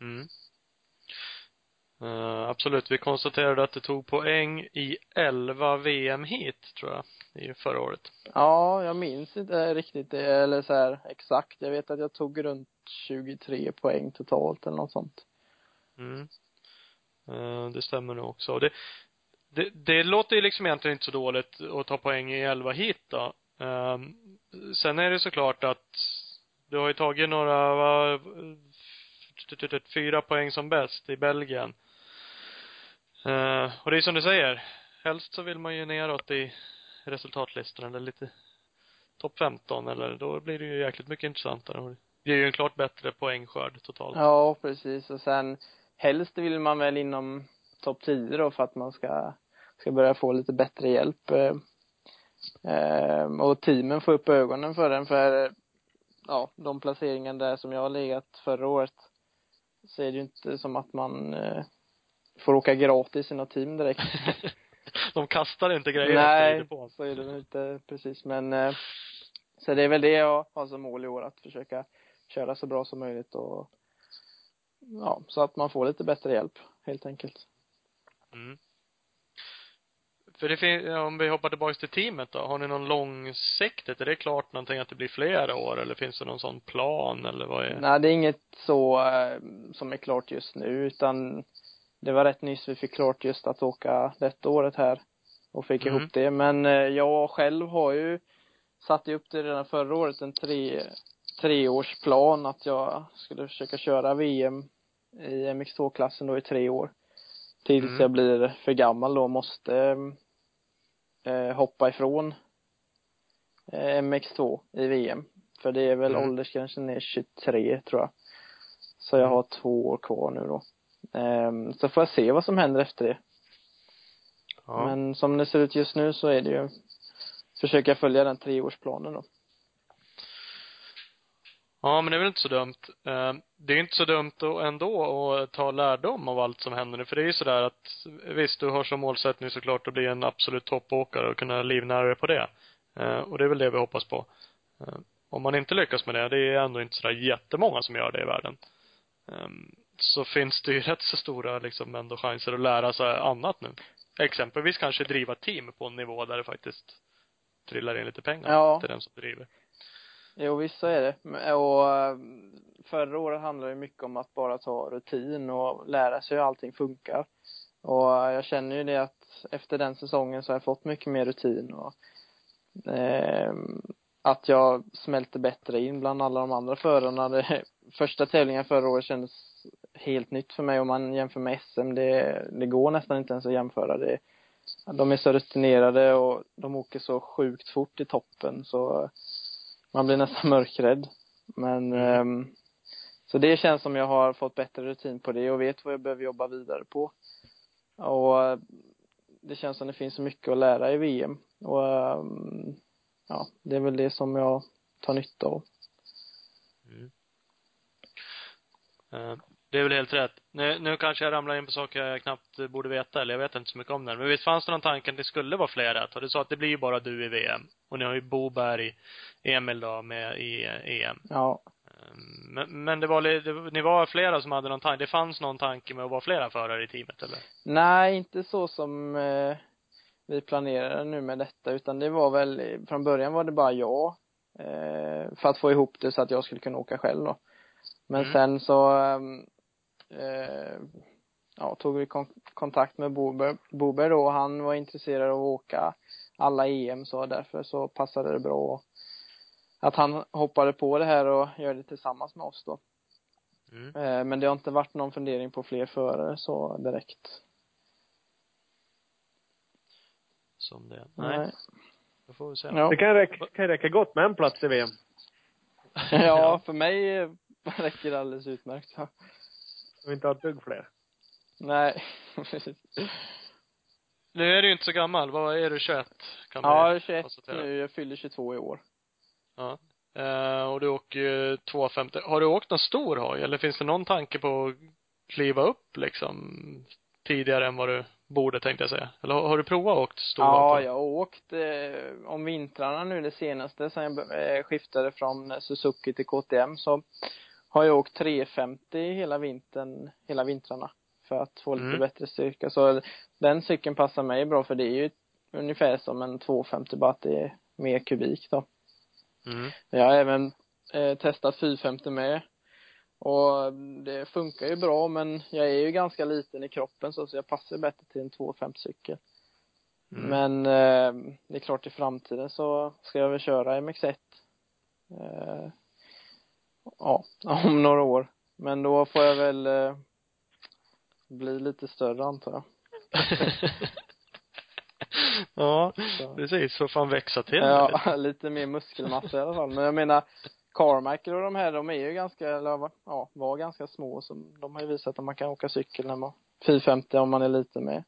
Mm. Uh, absolut. Vi konstaterade att det tog poäng i 11 VM-hit, tror jag, i förra året. Ja, jag minns inte riktigt det, eller så här exakt. Jag vet att jag tog runt 23 poäng totalt eller något sånt. Mm. Uh, det stämmer nog också. Och det, det, det låter ju liksom egentligen inte så dåligt att ta poäng i 11 hit då. Um, sen är det såklart att du har ju tagit några, va, fyra poäng som bäst i Belgien. Uh, och det är som du säger, helst så vill man ju neråt i resultatlistan eller lite topp 15 eller då blir det ju jäkligt mycket intressantare. Det är ju en klart bättre poängskörd totalt. Ja, precis. Och sen helst vill man väl inom topp 10 då för att man ska, ska börja få lite bättre hjälp. Eh, eh, och teamen får upp ögonen för den för ja, de placeringar där som jag har legat förra året så är det ju inte som att man eh, får åka gratis i något team direkt. de kastar inte grejer Nej, på. så är det inte precis men eh, så det är väl det jag har som mål i år att försöka köra så bra som möjligt och ja, så att man får lite bättre hjälp helt enkelt. Mm. För det finns, om vi hoppar tillbaks till teamet då, har ni någon långsiktigt, är det klart någonting att det blir flera år eller finns det någon sån plan eller vad är Nej, det är inget så äh, som är klart just nu utan det var rätt nyss vi fick klart just att åka detta året här och fick mm. ihop det men äh, jag själv har ju satt upp det redan förra året en tre treårsplan att jag skulle försöka köra VM i MX2-klassen då i tre år tills mm. jag blir för gammal då måste eh, hoppa ifrån eh, MX2 i VM. För det är väl mm. åldersgränsen är 23 tror jag. Så jag mm. har två år kvar nu då. Eh, så får jag se vad som händer efter det. Ja. Men som det ser ut just nu så är det ju försöka följa den treårsplanen då. Ja, men det är väl inte så dumt. Det är inte så dumt ändå att ta lärdom av allt som händer nu. För det är ju sådär att, visst, du har som målsättning såklart att bli en absolut toppåkare och kunna livnära dig på det. Eh, och det är väl det vi hoppas på. Eh, om man inte lyckas med det, det är ändå inte sådär jättemånga som gör det i världen. Så finns det ju rätt så stora liksom ändå chanser att lära sig annat nu. Exempelvis kanske driva team på en nivå där det faktiskt trillar in lite pengar ja. till den som driver. Jo, visst så är det. Och eh, förra året handlade det mycket om att bara ta rutin och lära sig hur allting funkar. Och eh, jag känner ju det att efter den säsongen så har jag fått mycket mer rutin och eh, att jag smälter bättre in bland alla de andra förarna. Det, första tävlingen förra året kändes helt nytt för mig om man jämför med SM. Det, det går nästan inte ens att jämföra. Det, de är så rutinerade och de åker så sjukt fort i toppen så man blir nästan mörkrädd. Men um, så det känns som jag har fått bättre rutin på det och vet vad jag behöver jobba vidare på. Och det känns som det finns så mycket att lära i VM. Och um, ja, det är väl det som jag tar nytta av. Mm. Uh, det är väl helt rätt. Nu, nu kanske jag ramlar in på saker jag knappt borde veta, eller jag vet inte så mycket om det. Men visst fanns det någon tanke att det skulle vara flera? Och du sa att det blir ju bara du i VM. Och ni har ju Boberg, Emil då, med i EM. Ja. Ehm, men, men det var, det, ni var flera som hade någon tanke, det fanns någon tanke med att vara flera förare i teamet eller? Nej, inte så som eh, vi planerade nu med detta, utan det var väl, från början var det bara jag. Eh, för att få ihop det så att jag skulle kunna åka själv då. Men mm. sen så ehm, eh, ja, tog vi kon kontakt med Boberg, Boberg då och han var intresserad av att åka alla EM så därför så passade det bra att han hoppade på det här och gör det tillsammans med oss då. Mm. Eh, men det har inte varit någon fundering på fler förare så direkt. Som det? Nej. Nej. Då får vi se. Ja. Det kan räcka, kan räcka gott med en plats i VM. ja, för mig räcker det alldeles utmärkt. Och inte ha ett dugg fler. Nej, Nu är du ju inte så gammal. Vad är du, 21? Kan ja, 21 nu. Jag fyller 22 i år. Ja. Uh, och du åker ju 250. Har du åkt någon stor hoj eller finns det någon tanke på att kliva upp liksom tidigare än vad du borde tänkte jag säga. Eller har, har du provat att åkt stor Ja, hoj jag har åkt eh, om vintrarna nu det senaste sen jag eh, skiftade från Suzuki till KTM så har jag åkt 350 hela vintern, hela vintrarna. för att få lite Mm. bättre styrka. Så den cykeln passar mig bra för det är ju ungefär som en 250 bara att det är mer kubik då. Mm. Jag har även eh, testat 450 med. Och det funkar ju bra men jag är ju ganska liten i kroppen så, så jag passar bättre till en 250 cykel. Mm. Men eh, det är klart i framtiden så ska jag väl köra MX1. Eh, ja, om några år. Men då får jag väl eh, bli lite större antar jag. ja, Så. precis. Får fan växa till. Ja, lite mer muskelmassa i alla fall. Men jag menar, Carmacker och de här, de är ju ganska, eller ja, var ganska små. Så de har ju visat att man kan åka cykel när man 450 om man är lite med.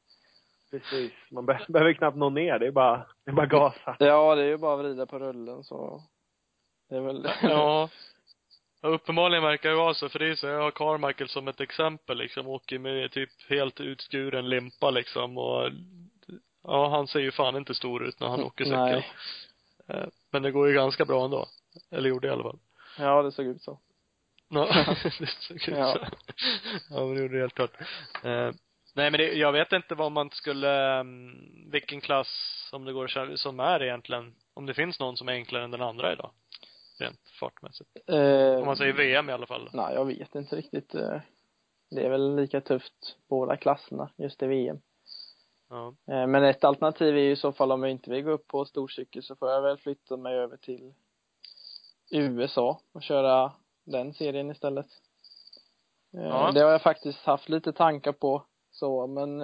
Precis. Man be behöver knappt nå ner. Det är bara, det är bara gasa. Ja, det är ju bara att vrida på rullen så det är väl Ja. Ja, uppenbarligen verkar det vara så, för det är så, jag har Carmichael som ett exempel liksom, åker med typ helt utskuren limpa liksom och ja, han ser ju fan inte stor ut när han åker cykel. Nej. Eh, Men det går ju ganska bra ändå. Eller gjorde i alla fall. Ja, det såg ut så. Ja, det såg ut Ja. så. Ja, men det gjorde det helt klart. Eh, nej men det, jag vet inte vad man skulle, um, vilken klass, om det går som är egentligen, om det finns någon som är enklare än den andra idag. Rent fartmässigt. Eh, Om man säger VM i alla fall. Nej, jag vet inte riktigt. eh. Det är väl lika tufft båda klasserna just i VM. Ja. Eh, Men ett alternativ är ju i så fall om jag inte vill gå upp på storcykel så får jag väl flytta mig över till USA och köra den serien istället. Eh, Ja. Det har jag faktiskt haft lite tankar på så, men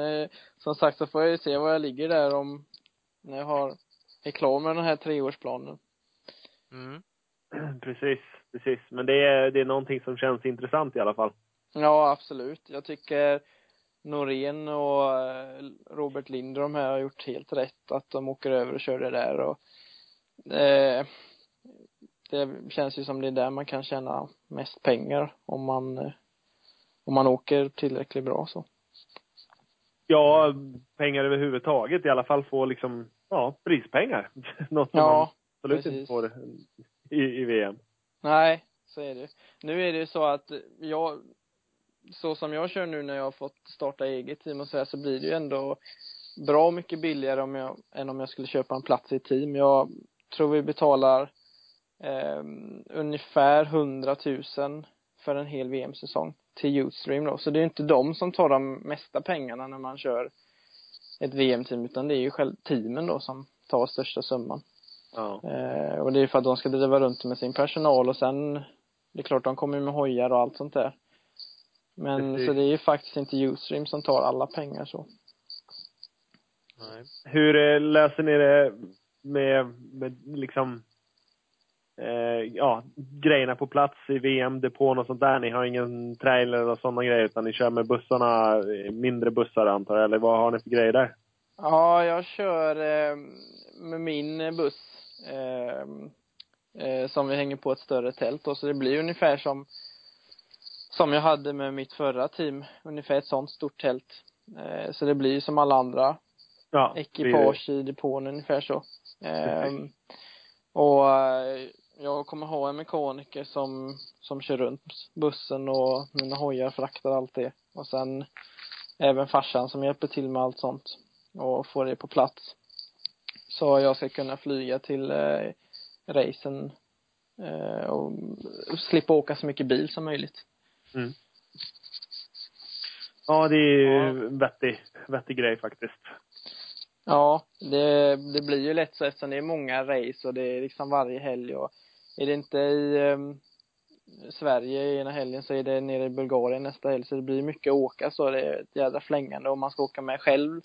som sagt så får jag ju se var jag ligger där om när jag har, är klar med den här treårsplanen. Mm. Precis, precis. Men det är, det är någonting som känns intressant i alla fall. Ja, absolut. Jag tycker Norén och eh, Robert Lind och de här har gjort helt rätt att de åker över och kör det där och eh, det känns ju som det är där man kan tjäna mest pengar om man eh, om man åker tillräckligt bra så. Ja, pengar överhuvudtaget. I alla fall få liksom, ja, prispengar. Något som man Ja, absolut precis. inte får i, i VM. nej, så är det. Nu är det ju så att jag så som jag kör nu när jag har fått starta eget team och så här så blir det ju ändå bra mycket billigare om jag, än om jag skulle köpa en plats i ett team. Jag tror vi betalar eh, ungefär 100 000 för en hel VM-säsong till Youthstream då. Så det är ju inte de som tar de mesta pengarna när man kör ett VM-team utan det är ju själv teamen då som tar största summan. Ja. Eh, och det är för att de ska driva runt med sin personal och sen det är klart de kommer med hojar och allt sånt där. Men Precis. så det är ju faktiskt inte Youthstream som tar alla pengar så. Nej. Hur eh, löser ni det med, med liksom, eh, ja, grejerna på plats i VM-depån och sånt där? Ni har ingen trailer och sådana grejer utan ni kör med bussarna, eh, mindre bussar antar jag, eller vad har ni för grejer där? Ja, jag kör eh, med min buss som vi hänger på ett större tält då, så det blir ungefär som som jag hade med mitt förra team, ungefär ett sånt stort tält. Eh, så det blir som alla andra Ja, ekipage i depån ungefär så. Ehm, och eh, jag kommer ha en mekaniker som, som kör runt bussen och mina hojar fraktar allt det. Och sen även farsan som hjälper till med allt sånt och får det på plats. Så jag ska kunna flyga till eh, racen eh, och slippa åka så mycket bil som möjligt. Mm. Ja, det är ju Ja. en vettig, vettig grej faktiskt. Ja, det, det blir ju lätt så eftersom det är många race och det är liksom varje helg och är det inte i um, Sverige ena helgen så är det nere i Bulgarien nästa helg så det blir mycket åka så det är ett jädra flängande om man ska åka med själv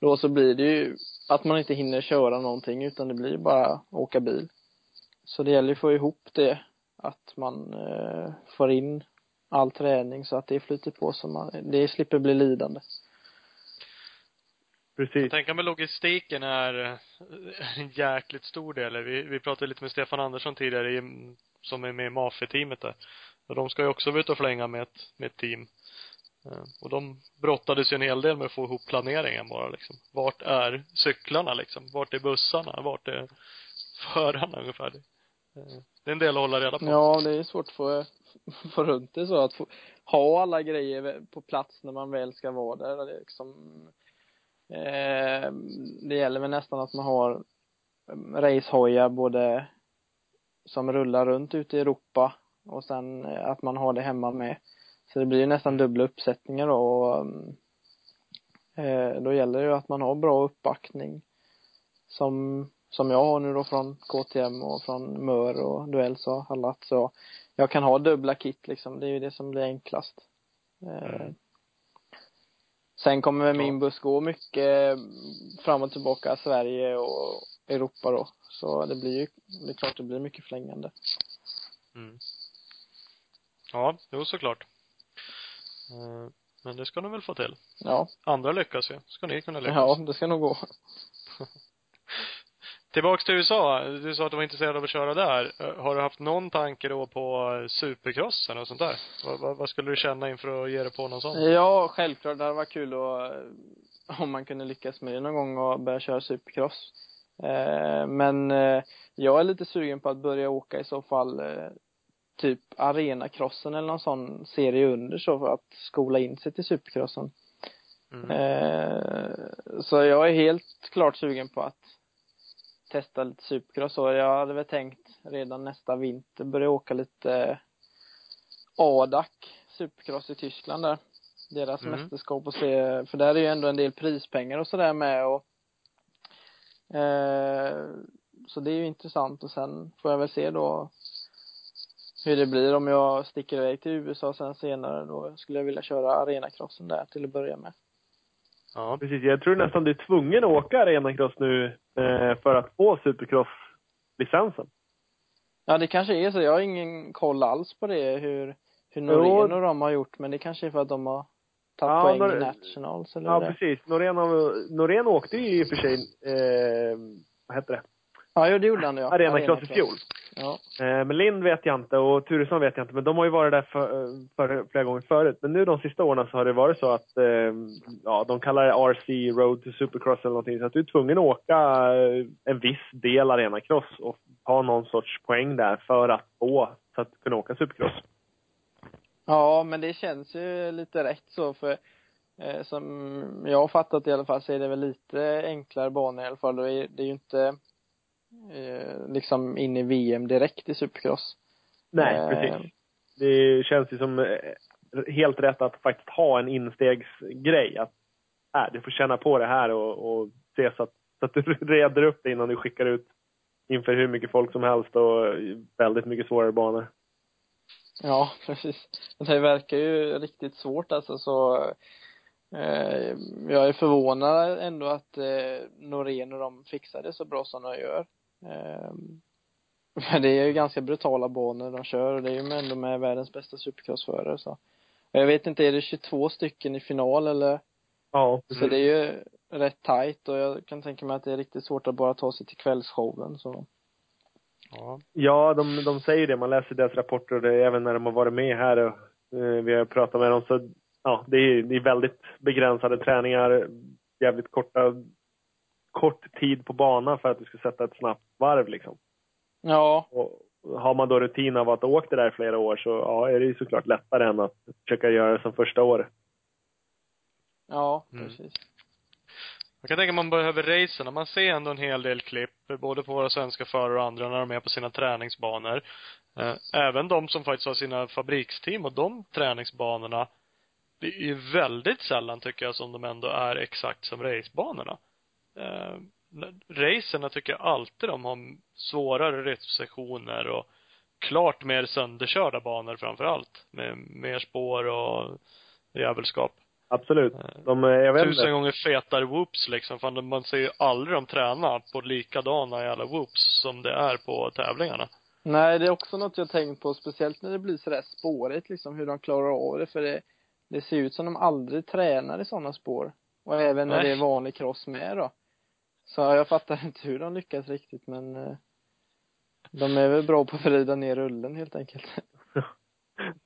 då så blir det ju att man inte hinner köra någonting utan det blir bara åka bil. Så det gäller ju att få ihop det att man eh, får in all träning så att det flyter på så man, det slipper bli lidande. Precis. Jag tänker mig logistiken är eh, en jäkligt stor del. Vi, vi pratade lite med Stefan Andersson tidigare i, som är med i Mafe-teamet där. Och de ska ju också vara ute och flänga med ett, med ett team. Eh, Och de brottades ju en hel del med att få ihop planeringen bara liksom. Vart är cyklarna liksom? Vart är bussarna? Vart är förarna ungefär? Eh, det är en del att hålla reda på. Ja, det är svårt att få, få runt det så att få, ha alla grejer på plats när man väl ska vara där. Det liksom, eh, det gäller väl nästan att man har mm, racehojar både som rullar runt ute i Europa och sen eh, att man har det hemma med. Så det blir ju nästan dubbla uppsättningar då och eh, då gäller det ju att man har bra uppbackning som, som jag har nu då från KTM och från Mör och Duells och allt så jag kan ha dubbla kit liksom, det är ju det som blir enklast. Eh, sen kommer min buss gå mycket fram och tillbaka Sverige och Europa då. Så det blir ju, det är klart det blir mycket flängande. Mm. Ja, jo såklart. Eh, Men det ska ni väl få till? Ja, Andra lyckas ju. Ska ni kunna lyckas? ja, det ska nog gå. Tillbaks till USA. Du sa att du var intresserad av att köra där. Eh, Har du haft någon tanke då på supercrossen och sånt där? Vad, vad, vad skulle du känna inför att ge dig på någon sån? Ja, självklart. Det hade varit kul att, eh, om man kunde lyckas med det någon gång och börja köra supercross. Men jag är lite sugen på att börja åka i så fall typ arenacrossen eller någon sån serie under så för att skola in sig till supercrossen. Mm. Eh, så jag är helt klart sugen på att testa lite supercross och jag hade väl tänkt redan nästa vinter börja åka lite ADAC supercross i Tyskland där. Deras Mm. mästerskap och se, för där är ju ändå en del prispengar och sådär med och eh, så det är ju intressant och sen får jag väl se då hur det blir om jag sticker iväg till USA sen senare då skulle jag vilja köra arenacrossen där till att börja med. Ja. Precis, jag tror nästan du är tvungen att åka arenacross nu eh, för att få supercross-licensen. Ja, det kanske är så. Jag har ingen koll alls på det, hur, hur. Norén och de har gjort, men det kanske är för att de har tagit Ja, poäng Nor- i Nationals eller Ja, det. precis. Norén, har- Norén åkte ju i och för sig, eh, vad heter det, Ja, jo, det gjorde han ja. arenacross i fjol. Ja. Eh, men Lind vet jag inte och Turesson vet jag inte, men de har ju varit där för, för, flera gånger förut. Men nu de sista åren så har det varit så att, eh, ja, de kallar det RC, Road to Supercross eller någonting. Så att du är tvungen att åka eh, en viss del arenacross och ha någon sorts poäng där för att få, så att kunna åka Supercross. Ja, men det känns ju lite rätt så för eh, som jag har fattat i alla fall så är det väl lite enklare banor i alla fall. Det är, det är ju inte eh, liksom in i VM direkt i Supercross. Nej, Eh, precis. Det känns ju som eh, helt rätt att faktiskt ha en instegsgrej. Att äh, du får känna på det här och, och se så att, så att du reder upp det innan du skickar ut inför hur mycket folk som helst och väldigt mycket svårare banor. Ja, precis. Det verkar ju riktigt svårt alltså så eh, jag är förvånad ändå att eh, Norén och de fixar det så bra som de gör. Men det är ju ganska brutala banor de kör och det är ju ändå med världens bästa supercrossförare så. Jag vet inte, är det 22 stycken i final eller? Ja, Så det är ju rätt tajt och jag kan tänka mig att det är riktigt svårt att bara ta sig till kvällsshowen så. Ja. Ja, de, de säger det. Man läser deras rapporter och det är även när de har varit med här och eh, vi har pratat med dem så ja, det är, det är väldigt begränsade träningar, jävligt korta, kort tid på banan för att du ska sätta ett snabbt varv liksom. Ja, Och har man då rutin av att ha åkt det där flera år så ja, är det ju såklart lättare än att försöka göra det som första året. ja, Mm. precis. Jag kan tänka man behöver racen. Man ser ändå en hel del klipp, både på våra svenska förare och andra, när de är på sina träningsbanor. Eh, Även de som faktiskt har sina fabriksteam och de träningsbanorna, det är ju väldigt sällan tycker jag som de ändå är exakt som racebanorna. Eh, Racerna tycker jag alltid de har svårare rytmsektioner och klart mer sönderkörda banor framför allt. Med mer spår och jävelskap. Absolut. Eh, De, jag vet tusen inte. gånger fetare whoops liksom. Fan, man ser ju aldrig dem träna på likadana jävla whoops som det är på tävlingarna. Nej, det är också något jag tänkt på, speciellt när det blir sådär spårigt liksom, hur de klarar av det, för det, det ser ut som de aldrig tränar i sådana spår. Och även när Nej. det är vanlig cross med då. Så jag fattar inte hur de lyckas riktigt, men eh, de är väl bra på att vrida ner rullen helt enkelt.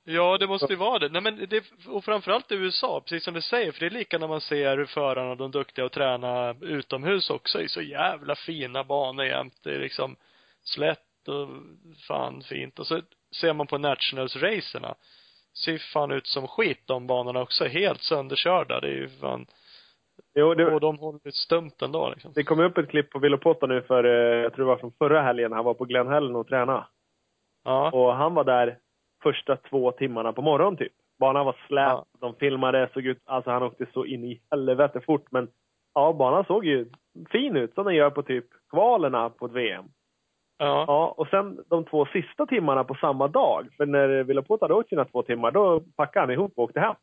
Ja, det måste ju vara det. Nej men det, och framförallt i USA, precis som du säger, för det är lika när man ser hur förarna, de duktiga att träna utomhus också, i så jävla fina banor jämt. Det är liksom slätt och fan fint. Och så ser man på Nationals-racerna, ser ju fan ut som skit de banorna också. Helt sönderkörda. Det är ju fan, Jo, det, och de håller stumt ändå liksom. det kom upp ett klipp på Vilopotta nu för, eh, jag tror det var från förra helgen, han var på Glen Helen och tränade. Ja. Och han var där första två timmarna på morgonen typ. Banan var slät, Ja. de filmade, såg ut, alltså han åkte så in i helvete fort. Men ja, banan såg ju fin ut som den gör på typ kvalerna på ett VM. Ja. Ja, och sen de två sista timmarna på samma dag, för när Vilapot hade åkt sina två timmar, då packade han ihop och åkte hem.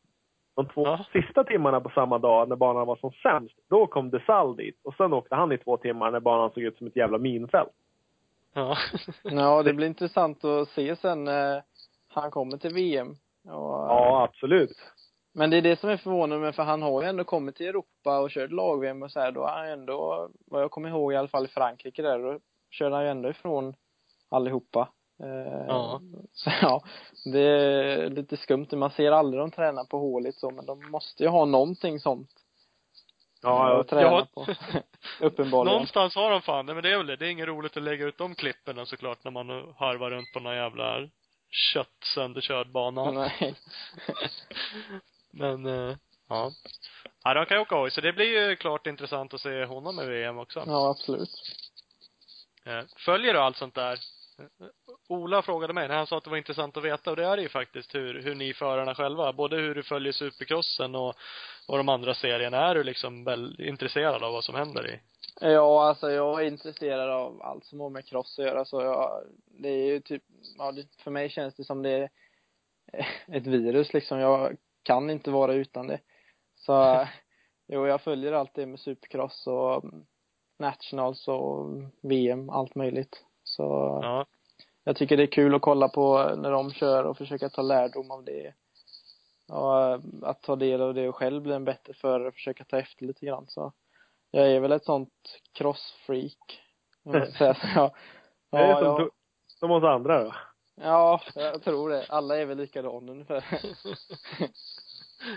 De två Ja. sista timmarna på samma dag, när banan var som sämst, då kom Desal dit. Och sen åkte han i två timmar när banan såg ut som ett jävla minfält. Ja. Ja, det blir intressant att se sen när han kommer till VM. Och, Ja, absolut. Men det är det som är förvånande med, för han har ju ändå kommit till Europa och kört lag-VM och så här, då har han ändå, vad jag kommer ihåg i alla fall i Frankrike där, då körde han ju ändå ifrån allihopa. Eh, Ja. Så ja, det är lite skumt. Man ser aldrig de tränar på håligt så, men de måste ju ha någonting sånt. Ja, att träna Ja. på. Uppenbarligen. Någonstans har de fan det, men det är väl det. Det är inget roligt att lägga ut de klippen såklart när man harvar runt på någon jävla kött sönderkörd bana. Nej. Men, eh, ja. Ja, de kan ju åka hoj, så det blir ju klart intressant att se honom i VM också. Ja, absolut. Eh, Följer du allt sånt där? Ola frågade mig när han sa att det var intressant att veta och det är det ju faktiskt hur, hur ni förarna själva, både hur du följer supercrossen och, och de andra serierna. Är du liksom väl intresserad av vad som händer i? Ja, alltså jag är intresserad av allt som har med cross att göra så jag, det är ju typ, ja det, för mig känns det som det är ett virus liksom. Jag kan inte vara utan det. Så, jo jag följer allt det med supercross och nationals och VM, allt möjligt. Så Ja. Jag tycker det är kul att kolla på när de kör och försöka ta lärdom av det. Och att ta del av det och själv bli en bättre förare och försöka ta efter lite grann så. Jag är väl ett sånt crossfreak. Om man säga så. Ja, Det är ja, som, ja, som oss andra då. ja, jag tror det. Alla är väl likadana ungefär.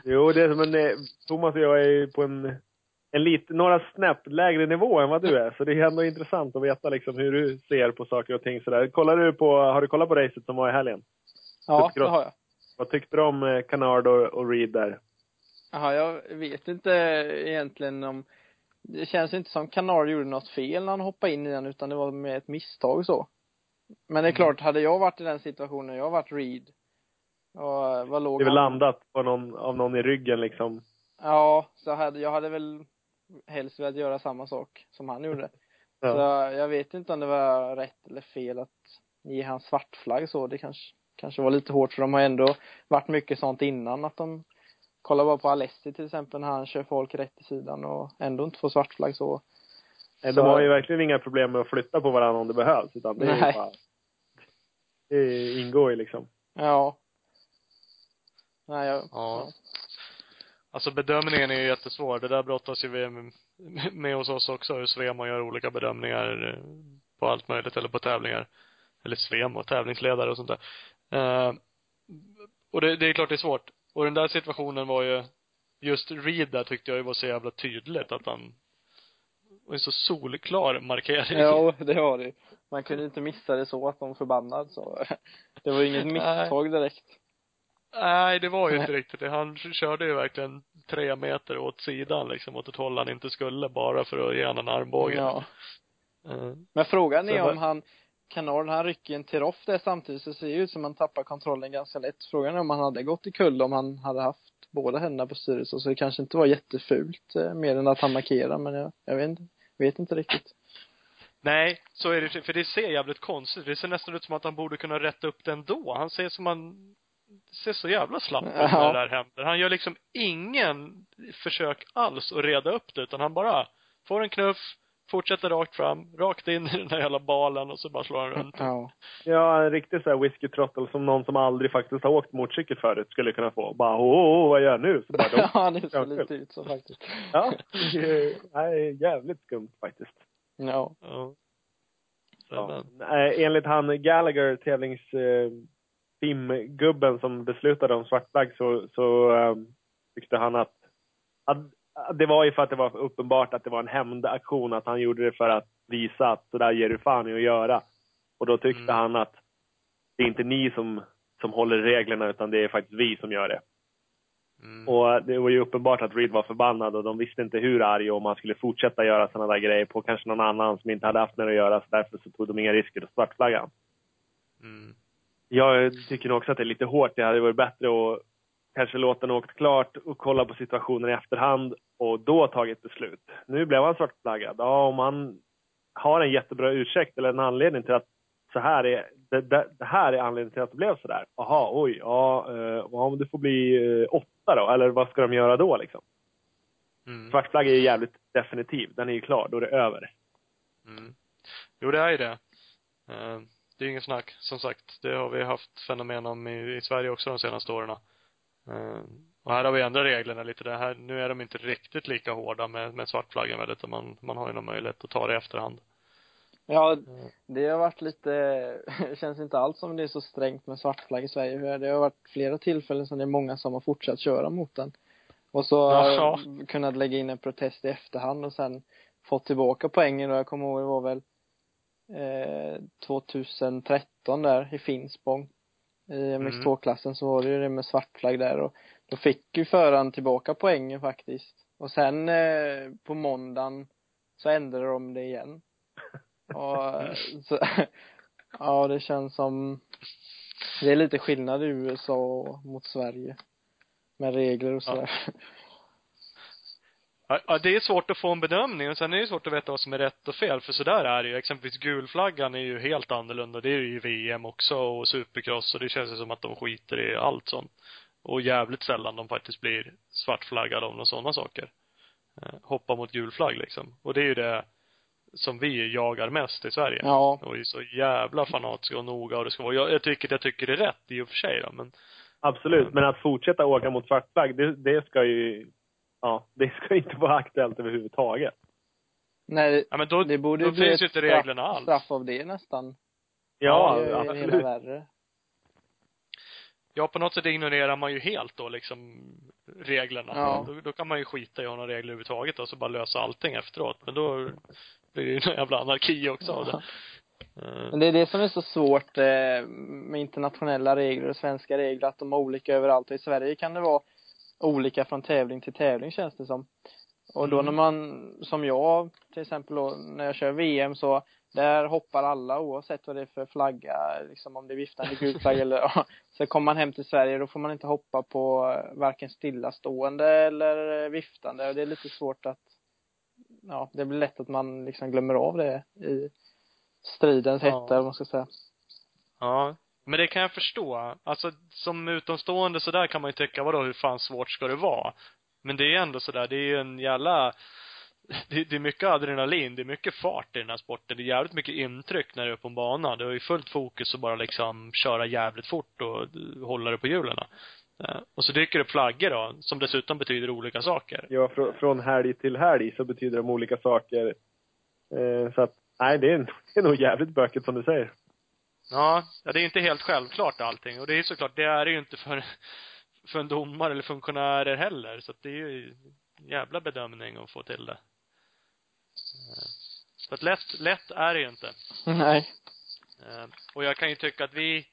Jo, det är som en, eh, Thomas och jag är på en, en lite, några snäpp lägre nivå än vad du är. Så det är ändå intressant att veta liksom hur du ser på saker och ting sådär. Kollar du på, har du kollat på racet som var i helgen? Ja, det Supercross. har jag. Vad tyckte du om eh, Canard och, och Reed där? Jaha, jag vet inte egentligen om det känns inte som Canard gjorde något fel när han hoppade in i den utan det var med ett misstag så. Men det är klart, hade jag varit i den situationen, jag har varit Reed och eh, vad låg Det är väl landat på någon, av någon i ryggen liksom. Ja, så hade, jag hade väl helst velat göra samma sak som han gjorde. Ja. Så jag vet inte om det var rätt eller fel att ge han svartflagg så. Det kanske, kanske var lite hårt för de har ändå varit mycket sånt innan att de Kolla bara på Alessi till exempel när han kör folk rätt i sidan och ändå inte får svartflagg så. Nej, Så- De har ju verkligen inga problem med att flytta på varandra om det behövs. Utan det är Nej. ju bara, det ingår ju liksom. Ja. Nej, jag, Ja. Alltså bedömningen är ju jättesvår. Det där brottas ju vi med, hos oss också, hur Svemo gör olika bedömningar eh, på allt möjligt, eller på tävlingar. Eller Svemo, tävlingsledare och sånt där. Eh, och det, det är klart det är svårt. Och den där situationen var ju, just Reed där tyckte jag ju var så jävla tydligt att han var en så solklar markering. Ja, det var det. Man kunde inte missa det så att de förbannad så. Det var inget Nej. misstag direkt. Nej, det var ju inte riktigt det. Han körde ju verkligen tre meter åt sidan liksom, åt ett håll han inte skulle, bara för att ge honom en armbåge. Ja. Eh, Men frågan är Så om han, Kanard, han rycker en Tiroff där samtidigt så det ser det ut som han tappar kontrollen ganska lätt. Frågan är om han hade gått i kull om han hade haft båda händerna på styret så, det kanske inte var jättefult eh, mer än att han markerar men jag, jag vet inte, vet inte riktigt. Nej, så är det för det ser jävligt konstigt Det ser nästan ut som att han borde kunna rätta upp det ändå. Han ser som han ser så jävla slapp ut när det där händer. Han gör liksom ingen försök alls att reda upp det, utan han bara får en knuff, fortsätter rakt fram, rakt in i den där jävla balen och så bara slår han runt. Ja. Ja, en riktig så här whisky trottel som någon som aldrig faktiskt har åkt motorcykel förut skulle kunna få. Bara, åh, åh, vad gör jag nu? Så bara, de, Ja, det ser lite ut så faktiskt. ja, det är- nej, jävligt skumt faktiskt. Ja. Ja. Ja. Nej, enligt han Gallagher, tävlings teamgubben som beslutade om svartflagg så, så eh, tyckte han att, att det var ju för att det var uppenbart att det var en hämndaktion, att han gjorde det för att visa att så där ger du fan i att göra. Och då tyckte Mm. han att det är inte ni som, som håller reglerna utan det är faktiskt vi som gör det. Mm. Och det var ju uppenbart att Reed var förbannad och de visste inte hur arg och om han skulle fortsätta göra sådana där grejer på kanske någon annan som inte hade haft med det att göra. Så därför så tog de inga risker och svartflaggade Mm. Jag tycker nog också att det är lite hårt. Det hade varit bättre att kanske låta den åkt klart och kolla på situationen i efterhand och då tagit beslut. Nu blev han svartflaggad. Ja, om han har en jättebra ursäkt eller en anledning till att så här är, det, det, det här är anledningen till att det blev så där. Jaha, oj, ja, eh, men det får bli eh, åtta då, eller vad ska de göra då liksom? Mm. Svartflagg är ju jävligt definitiv. Den är ju klar, då är det över. Mm. Jo, det är ju det. Eh, Det är inget snack. Som sagt, det har vi haft fenomen om i, i Sverige också de senaste åren. Eh, Och här har vi ändrat reglerna lite. Det här, nu är de inte riktigt lika hårda med, med svartflaggen väl, utan man, man har ju någon möjlighet att ta det i efterhand. Ja, det har varit lite, det känns inte alls som det är så strängt med svartflagg i Sverige. Det har varit flera tillfällen som det är många som har fortsatt köra mot den. Och så Jaha. kunnat lägga in en protest i efterhand och sen fått tillbaka poängen och jag kommer ihåg det var väl eh, 2013 där i Finspång i MX2-klassen så var det ju det med svartflagg där och då fick ju föraren tillbaka poängen faktiskt. Och sen eh, på måndagen så ändrade de det igen. Och eh, så, ja det känns som det är lite skillnad i USA mot Sverige med regler och sådär. Ja, ja, det är svårt att få en bedömning och sen är det svårt att veta vad som är rätt och fel för sådär är det ju. Exempelvis gulflaggan är ju helt annorlunda. Det är ju i VM också och supercross och det känns ju som att de skiter i allt sånt. Och jävligt sällan de faktiskt blir svartflaggade av några sådana saker. Eh, hoppa mot gul flagg liksom. Och det är ju det som vi jagar mest i Sverige. Ja, Och är så jävla fanatiska och noga och det ska vara, jag, jag tycker jag tycker det är rätt i och för sig då, men Absolut, men att fortsätta åka mot svartflagg, det, det ska ju, ja, det ska inte vara aktuellt överhuvudtaget. nej ja men då, det borde då bli finns ju inte straff, reglerna alls. straff av det nästan. Ja, det är absolut. värre. Ja, på något sätt ignorerar man ju helt då liksom reglerna. Ja. Då, då kan man ju skita i att ha några regler överhuvudtaget och så bara lösa allting efteråt. Men då blir det ju en jävla anarki också av det. Eh, Men det är det som är så svårt eh, med internationella regler och svenska regler, att de är olika överallt. Och i Sverige kan det vara olika från tävling till tävling känns det som. Och då Mm. när man, som jag till exempel då, när jag kör VM så, där hoppar alla oavsett vad det är för flagga, liksom om det är viftande gul flagga eller. Så kommer man hem till Sverige då får man inte hoppa på eh, varken stillastående eller eh, viftande och det är lite svårt att, ja, det blir lätt att man liksom glömmer av det i stridens Ja. hetta, vad man ska säga. Ja. Men det kan jag förstå. Alltså, som utomstående så där kan man ju tycka, vadå, hur fan svårt ska det vara? Men det är ändå sådär, det är ju en jävla det, det är mycket adrenalin, det är mycket fart i den här sporten. Det är jävligt mycket intryck när du är på en bana. Du har ju fullt fokus att bara liksom köra jävligt fort och hålla det på hjulen. Eh, och så dyker det upp flaggor då, som dessutom betyder olika saker. Ja, fr från helg till helg så betyder de olika saker. Eh, så att, nej, det är, det är nog jävligt bökigt som du säger. Ja, ja, det är inte helt självklart allting. Och det är såklart, det är det ju inte för, för en domare eller funktionärer heller. Så att det är ju jävla bedömning att få till det. Så att lätt, lätt är det ju inte. Nej. Eh, Och jag kan ju tycka att vi,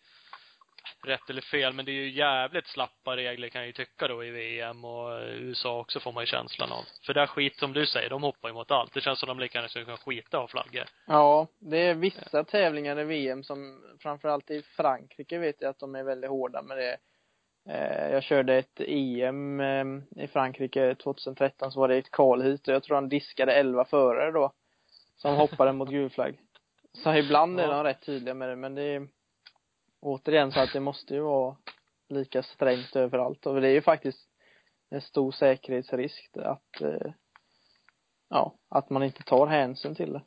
rätt eller fel, men det är ju jävligt slappa regler kan jag ju tycka då i VM och USA också får man ju känslan av. För där skit som du säger, de hoppar ju mot allt. Det känns som de lika gärna skulle kunna skita av flaggor. Ja, det är vissa tävlingar i VM som, framförallt i Frankrike vet jag att de är väldigt hårda med det. Eh, Jag körde ett EM eh, i Frankrike 2013 så var det ett kvalhit och jag tror han diskade 11 förare då. Som hoppade mot gul flagg. Så ibland är Ja. de rätt tydliga med det men det är återigen så att det måste ju vara lika strängt överallt och det är ju faktiskt en stor säkerhetsrisk att eh, ja, att man inte tar hänsyn till det.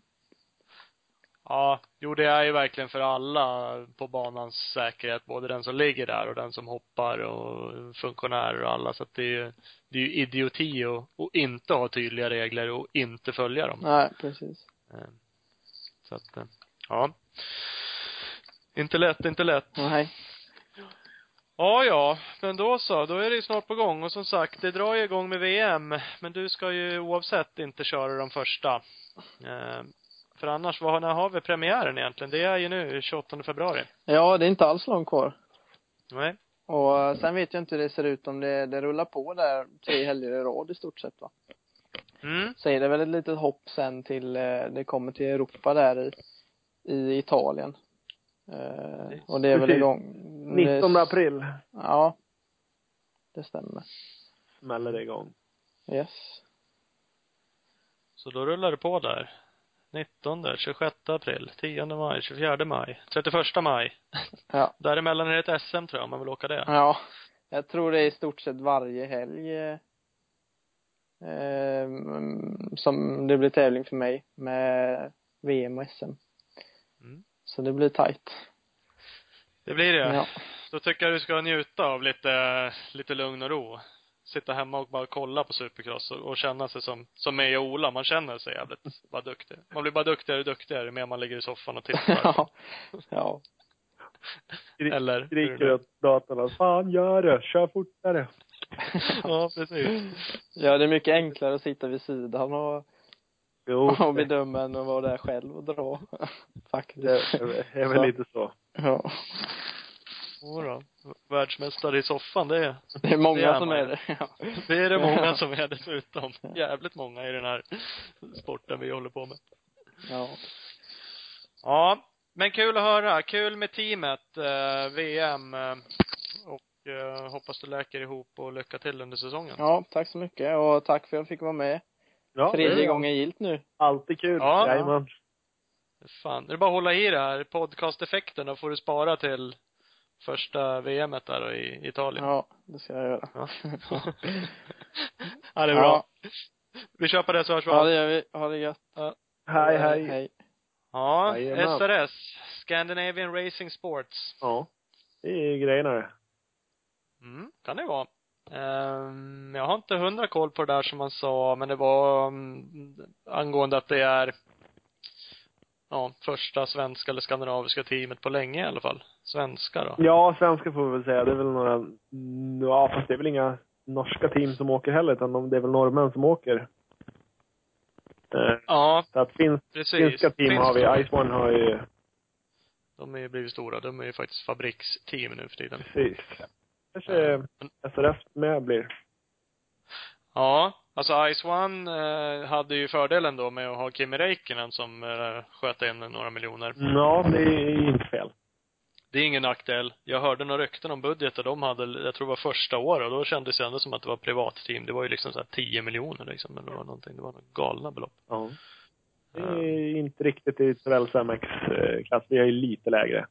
Ja, jo det är ju verkligen för alla på banans säkerhet, både den som ligger där och den som hoppar och funktionärer och alla, så att det är ju, det är ju idioti att, att inte ha tydliga regler och inte följa dem. Nej, precis. Eh, Så att, eh, ja. Inte lätt, inte lätt. Nej. Ja, ja, men då så, då är det ju snart på gång och som sagt, det drar ju igång med VM, men du ska ju oavsett inte köra de första. Eh, För annars, vad, när har vi premiären egentligen? Det är ju nu, 28 februari. Ja, det är inte alls långt kvar. Nej. Och eh, sen vet jag inte hur det ser ut om det, det rullar på där tre helger i rad i stort sett va. Mm. Så är det väl ett litet hopp sen till, eh, det kommer till Europa där i, i Italien. Eh, och det är väl igång. 19 Det- april Ja. Det stämmer. smäller det igång. Yes. Så då rullar det på där. 19, 26 april, 10 maj, 24 maj, 31 maj. Ja. Däremellan är det ett SM tror jag, om man vill åka det. Ja. Jag tror det är i stort sett varje helg eh, eh, som det blir tävling för mig med VM och SM. Mm. Så det blir tajt. Det blir det. Ja. Då tycker jag du ska njuta av lite, lite lugn och ro. Sitta hemma och bara kolla på supercross och, och känna sig som, som mig och Ola. Man känner sig jävligt bara duktig. Man blir bara duktigare och duktigare ju mer man ligger i soffan och tittar. ja. Eller? Skriker åt datorn. Fan gör det, kör fortare. Ja, precis. Ja, det är mycket enklare att sitta vid sidan och, Jo, och det bedöma än att vara där själv och dra. Faktiskt. det är, är väl Så. lite så. Ja. Jodå. Världsmästare i soffan, det är, Det är många Det är som är det. Ja. det är det många som är dessutom. Jävligt många i den här sporten vi håller på med. Ja. Ja, men kul att höra. Kul med teamet, eh, VM. Eh, och eh, hoppas du läker ihop och lycka till under säsongen. ja, tack så mycket och tack för att jag fick vara med. Ja, Tredje gången gilt nu. Alltid kul. Ja. Jajamän. Fan, det är bara att hålla i det här. Podcasteffekten, då får du spara till första VMet där i Italien. Ja, det ska jag göra. Ja. ja, det är bra. Ja, Vi kör på det så hörs vi ja det gör vi. Ha det gött. Hej, hej. Hej. Ja, Jajamän. SRS. Scandinavian Racing Sports. Ja. Det är grejerna det. Mm, kan det vara. Ehm, jag har inte hundra koll på det där som man sa, men det var um, angående att det är ja, första svenska eller skandinaviska teamet på länge i alla fall. Svenska då. Ja, svenska får vi väl säga. Det är väl några, ja fast det är väl inga norska team som åker heller, utan de, det är väl norrmän som åker. Eh, Ja, så att finns, precis. finska team Finns har vi. det. Ice One har ju, De är ju blivit stora. De är ju faktiskt fabriksteam nu för tiden. precis. Kanske Ja, men- SRF med blir. Ja, alltså Ice One eh, hade ju fördelen då med att ha Kimi Räikkönen som eh, sköt in några miljoner. Ja, det är inte fel. Det är ingen nackdel. Jag hörde några rykten om budgetar de hade, jag tror det var första året, och då kändes det ändå som att det var privatteam. Det var ju liksom så här 10 miljoner liksom, eller det var någonting, det var några galna belopp. Ja. Det är inte riktigt i Torells MX-klass. Vi är ju lite lägre.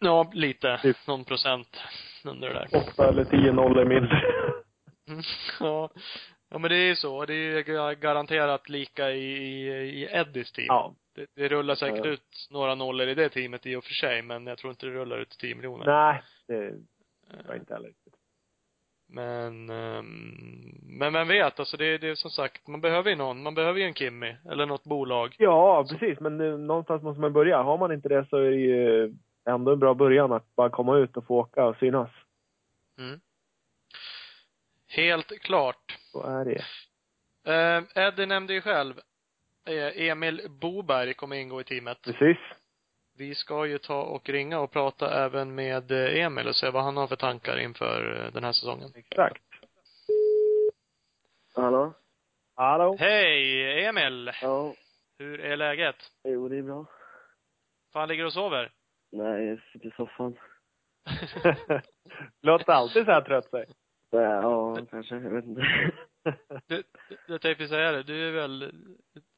Ja, lite. Typ. Någon procent under det där. Åtta eller tio nollor mindre. Mm, Ja. Ja men det är ju så. Det är garanterat lika i, i, i Eddies team. Ja. Det, det rullar säkert Ja. ut några nollor i det teamet i och för sig, men jag tror inte det rullar ut 10 miljoner. Nej, det var inte heller riktigt. Men, ehm, men vem vet, alltså det, det är som sagt, man behöver ju någon, man behöver ju en Kimmy, eller något bolag. Ja, precis. Men eh, någonstans måste man börja. Har man inte det så är det ju ändå en bra början att bara komma ut och få åka och synas. Mm. Helt klart. Så är det. Eh, Eddie nämnde ju själv, eh, Emil Boberg kommer ingå i teamet. Precis. Vi ska ju ta och ringa och prata även med eh, Emil och se vad han har för tankar inför eh, den här säsongen. Exakt. Hallå? Hallå? Hej, Emil! Ja, Hur är läget? jo det är bra. Fan ligger och sover? Nej, jag sitter i soffan. Låter alltid så här trött sig. Ja, kanske. Jag vet inte. Du, du, jag tänkte säga det, du är väl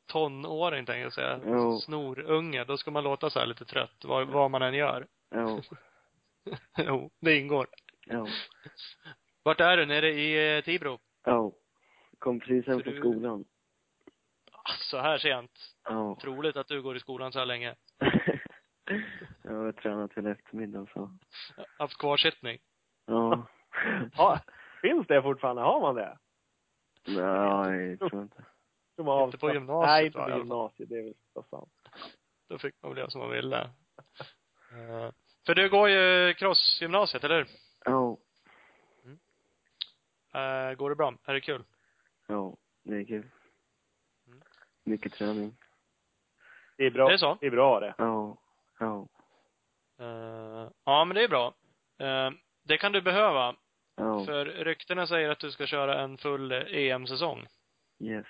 tonåring tänkte jag säga. Jo. Snorunge. Då ska man låta så här lite trött, vad, vad man än gör. Jo, jo, det ingår. jo, Vart är du? Nere i eh, Tibro? jo. Kom precis hem från du- skolan. Ah, Så här sent. Ja. Troligt att du går i skolan så här länge. Jag har tränat hela eftermiddagen så. Haft kvarsittning. Ja. Ja, finns det fortfarande? Har man det? Nej, jag tror inte. Som har Inte på gymnasiet, Nej, inte på gymnasiet. Det är väl så sant. Då fick man väl göra som man ville. Eh, För du går ju crossgymnasiet, eller hur? Ja. Eh, går det bra? Är det kul? Ja, det är kul. Mm. Mycket träning. Det är bra. Är det så? Det är bra det. Ja. Ja. Eh, ja, men det är bra. Eh, det kan du behöva. Ja. För ryktena säger att du ska köra en full EM-säsong. Yes.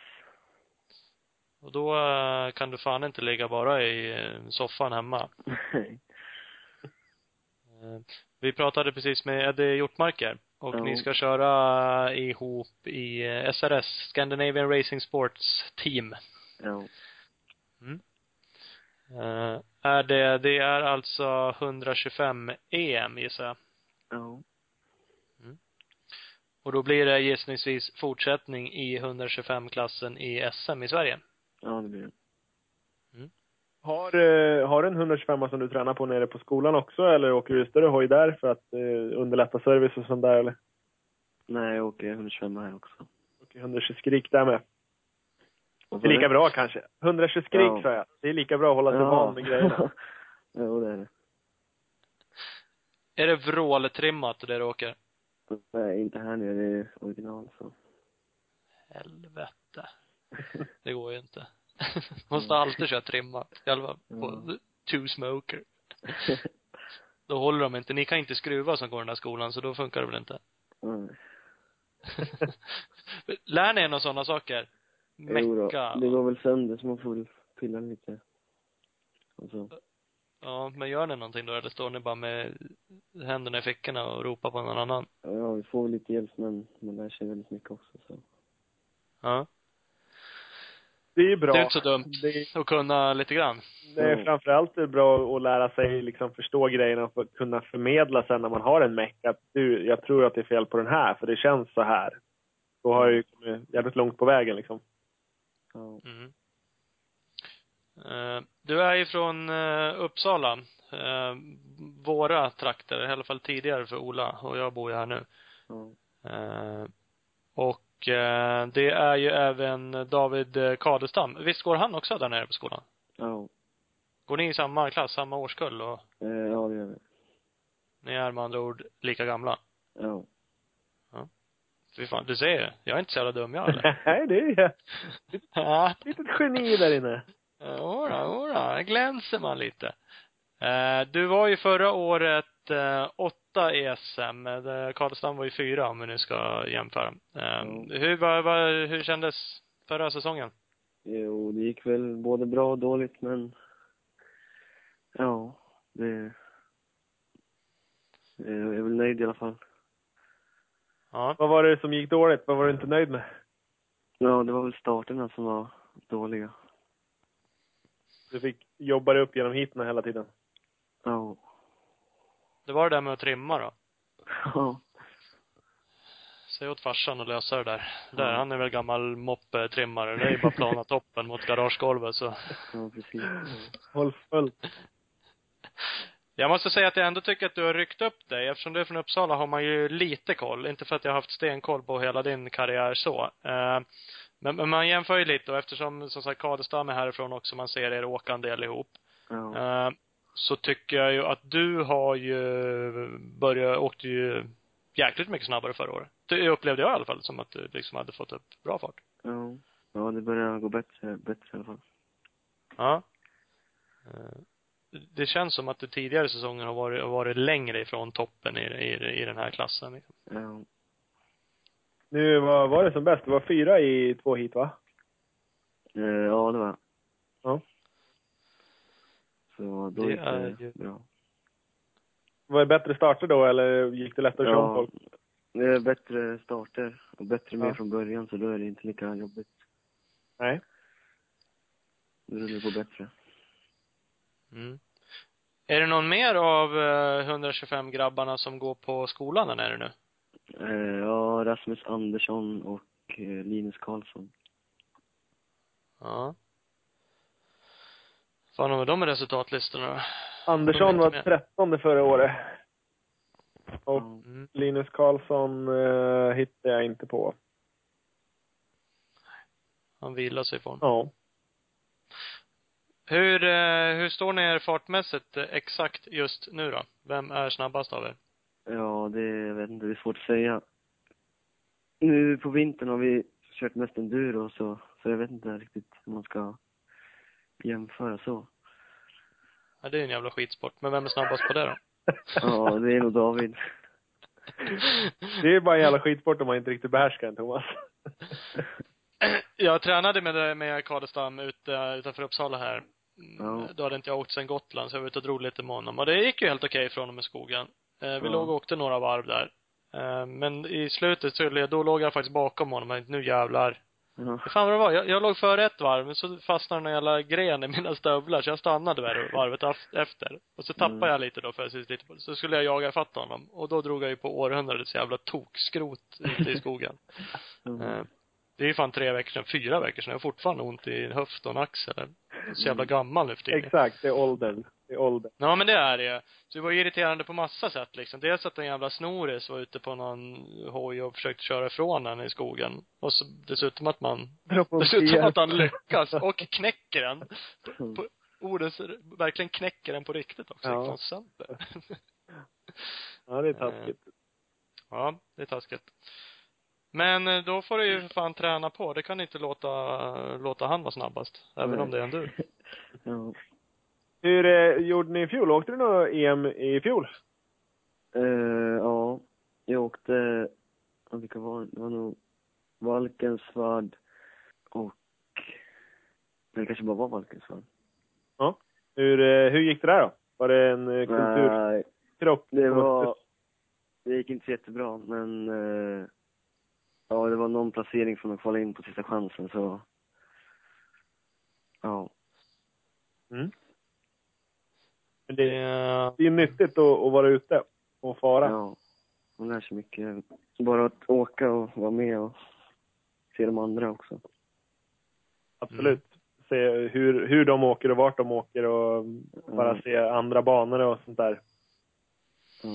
Och då eh, kan du fan inte ligga bara i soffan hemma. Nej. Vi pratade precis med Eddie Hjortmarker och Ja. ni ska köra ihop i SRS, Scandinavian Racing Sports Team. Ja. Eh, Är det, det är alltså 125 EM gissar jag. Ja. Och då blir det gissningsvis fortsättning i 125-klassen i SM i Sverige. Ja, det blir det. Har, eh, har du en 125 som du tränar på nere på skolan också eller åker du större hoj där för att eh, underlätta service och sånt där eller? Nej, jag åker 125 här också. Åker 120 skrik där med. Det är lika bra kanske. 120 skrik Ja. sa jag. Det är lika bra att hålla sig van med grejerna. jo, det är det. Är det vråltrimmat där du åker? Nej, inte här nere. Det är original så. Helvete. Det går ju inte. Måste alltid köra trimmat. I alla fall på Mm. two smoker. Då håller de inte. Ni kan inte skruva som går i den här skolan, så då funkar det väl inte. Nej. Lär ni er några sådana saker? Jo. Mecka. Det går väl sönder så man får väl pilla lite. Och så. Ja, men gör ni någonting då, eller står ni bara med händerna i fickorna och ropar på någon annan? Ja, vi får väl lite hjälp men man lär sig väldigt mycket också så. Ja. Det är ju bra. Det är inte så dumt. Det är, att kunna lite grann. det är framförallt bra att lära sig liksom förstå grejerna och kunna förmedla sen när man har en meck att du, jag tror att det är fel på den här för det känns så här. Då har jag ju kommit jävligt långt på vägen liksom. Ja. Mm. Eh, Du är ju från eh, Uppsala. Eh, Våra trakter, i alla fall tidigare för Ola och jag bor ju här nu. Eh, Och det är ju även David Kadestam. Visst går han också där nere på skolan? Ja. Går ni i samma klass, samma årskull och ja, det gör vi. ni är med andra ord lika gamla? Ja. Fy fan, du ser jag är inte så jävla dum jag eller? Nej, det är Ja, ett litet geni där inne. Jodå, jodå, glänser man lite. Eh, du var ju förra året eh, åtta i SM. Eh, Karlshamn var ju fyra om vi nu ska jämföra. Mm. hur, var, var, hur kändes förra säsongen? Jo, det gick väl både bra och dåligt men ja, det jag är väl nöjd i alla fall. Ja. Vad var det som gick dåligt? Vad var du inte nöjd med? Ja, det var väl starterna som var dåliga. Du fick jobba dig upp genom heaten hela tiden. Ja. Det var det där med att trimma då. Ja. Säg åt farsan att lösa det där. Det där, Ja. han är väl gammal moppetrimmare. Det är ju bara plana toppen mot garagegolvet så. Ja, precis. Håll fullt. Jag måste säga att jag ändå tycker att du har ryckt upp dig. Eftersom du är från Uppsala har man ju lite koll. Inte för att jag har haft stenkoll på hela din karriär så. Eh, Men, men man jämför ju lite och eftersom som sagt Kadestam är härifrån också, man ser er åka en del ihop. Ja. Eh, Så tycker jag ju att du har ju börjat, åkte ju jäkligt mycket snabbare förra året. Det upplevde jag i alla fall som att du liksom hade fått upp bra fart. Ja. Ja, det börjar gå bättre, bättre i alla fall. Ja. Det känns som att du tidigare säsonger har varit, har varit längre ifrån toppen i, i, i den här klassen. liksom. Ja. Nu, vad var det som bäst? Det var fyra i två hit va? Eh, ja, det var. Ja. Så då Det gick är det ju- bra. Var det bättre starter då eller gick det lättare Ja, folk? det är bättre starter och bättre med Ja. från början så då är det inte lika jobbigt. Nej. Då rullar det på bättre. Mm. Är det någon mer av eh, 125 grabbarna som går på skolan där nere nu? Eh, ja, Rasmus Andersson och eh, Linus Karlsson. Ja. Fan har de resultatlistorna då? Andersson var trettonde förra året. Och. Mm. Linus Karlsson eh, hittade jag inte på. Han vilar sig ifrån. Ja. Hur, eh, hur står ni er fartmässigt eh, exakt just nu då? Vem är snabbast av er? Ja, det, jag vet inte, det är svårt att säga. Nu på vintern har vi kört mest enduro så, så jag vet inte riktigt hur man ska jämföra så. Ja, det är en jävla skitsport. Men vem är snabbast på det då? Ja, det är nog David. Det är bara en jävla skitsport om man inte riktigt behärskar den, Thomas. Jag tränade med, med Kadestam ute, utanför Uppsala här. Mm, Ja. Då hade inte jag åkt sen Gotland, så jag var ute och drog lite med honom. Och det gick ju helt okej från och med skogen. Eh, vi Ja. låg och åkte några varv där. Eh, men i slutet så, då låg jag faktiskt bakom honom. Tänkte, nu jävlar. Ja. Fan vad det var? Jag, jag låg före ett varv, men så fastnade en jävla gren i mina stövlar, så jag stannade där varvet efter. Och så tappade Mm. jag lite då, för jag lite. Så skulle jag jaga ifatt honom. Och då drog jag ju på århundradets jävla tokskrot ute i skogen. Mm. Det är ju fan tre veckor sedan, fyra veckor sedan. Jag har fortfarande ont i höft och axel. Så jävla gammal nu för tiden. Exakt, det är åldern. Det är åldern. Ja men det är det Så det var irriterande på massa sätt liksom. Dels att en jävla snoris var ute på någon hoj och försökte köra ifrån den i skogen. Och så dessutom att man, dessutom att han lyckas och knäcker den. Mm. På ordens, verkligen knäcker den på riktigt också. Ja. Sönder. Ja, det är taskigt. Ja, det är taskigt. Men eh, då får du ju för fan träna på. Det kan inte låta, låta han vara snabbast. Även Nej. om det är en du. Ja. Hur eh, gjorde ni i fjol? Åkte du något EM i fjol? Eh, ja, jag åkte, ja, vilka var det? Var nog Valkensvärd och, det kanske bara var Valkensvärd. Hur, eh, hur gick det där då? Var det en eh, kulturkrock? Nej, det var, det gick inte så jättebra, men eh, ja, det var någon placering från att kvala in på sista chansen, så ja. Mm. Men Det, det, är- nyttigt att, att vara ute och fara. Ja, man lär sig mycket. Bara att åka och vara med och se de andra också. Absolut. Se hur, hur de åker och vart de åker och bara Mm. se andra banor och sånt där. Ja.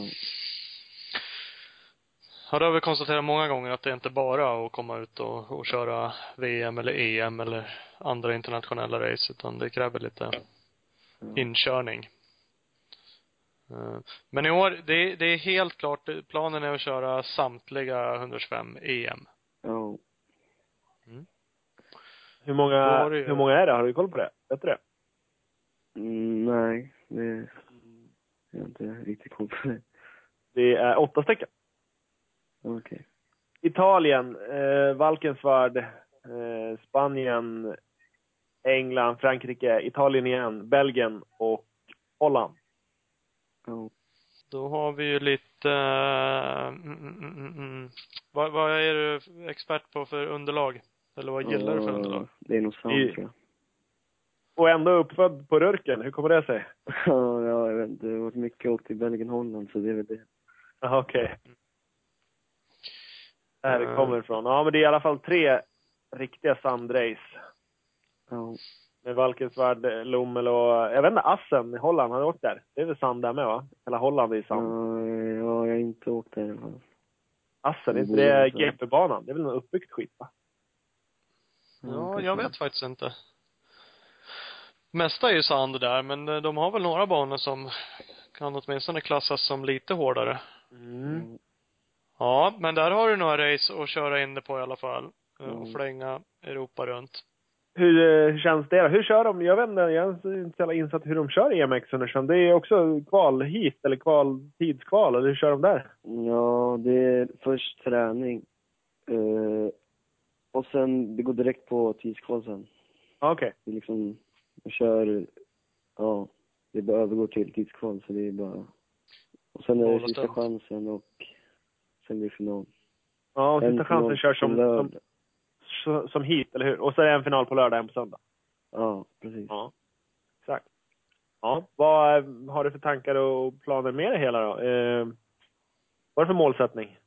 Ja, det har vi konstaterat många gånger att det är inte bara att komma ut och, och köra VM eller EM eller andra internationella race, utan det kräver lite inkörning. Eh, Men i år, det, är- det är helt klart, planen är att köra samtliga 125 EM. Ja. Hur Då många, ju- hur många är det? Har du koll på det? Vet du det? Mm, nej, det, jag har inte riktigt koll på det. Det är åtta stycken. Okej. Italien, eh, Valkensvärd, eh, Spanien, England, Frankrike, Italien igen, Belgien och Holland. Ja. Då har vi ju lite, eh, mm, mm, mm, mm. Vad, vad är du expert på för underlag? Eller vad gillar du för underlag? Det är nog sant, I- tror jag. Och ändå uppfödd på Rörken. Hur kommer det sig? Ja, jag vet inte. Det har varit mycket åkt till Belgien, Holland, så det är väl det. Okej. Där det Mm. kommer ifrån. Ja, men det är i alla fall tre riktiga sandrace. Ja. Med Valkensvärd, Lommel och, jag vet inte, Assen i Holland. Har du åkt där? Det är väl sand där med va? Hela Holland är ju sand. ja, jag har inte åkt där i alla fall. Assen, är inte det. GP-banan? Det är väl någon uppbyggt skit va? Ja, jag vet faktiskt inte. Mesta är ju sand där, men eh, de har väl några banor som kan åtminstone klassas som lite hårdare. Mm. Ja, men där har du några race att köra in det på i alla fall. eh, Och Mm. flänga Europa runt. Hur, eh, hur känns det då? Hur kör de? Jag vet inte, jag är inte så insatt hur de kör EMX 125. Det är också kval hit eller kval, tidskval, eller hur kör de där? Ja, det är först träning. Eh, och sen, det går direkt på tidskval sen. Okej. Det är liksom, jag kör, ja, det bara övergår till tidskval så det är bara, och sen är det och sista chansen och sen blir det final. Ja, och sista chansen kör på som, som, som, hit, eller hur? Och så är det en final på lördag, en på söndag. Ja, precis. Ja, exakt. Ja, vad eh, har du för tankar och planer med det hela då? Eh, vad är det för målsättning?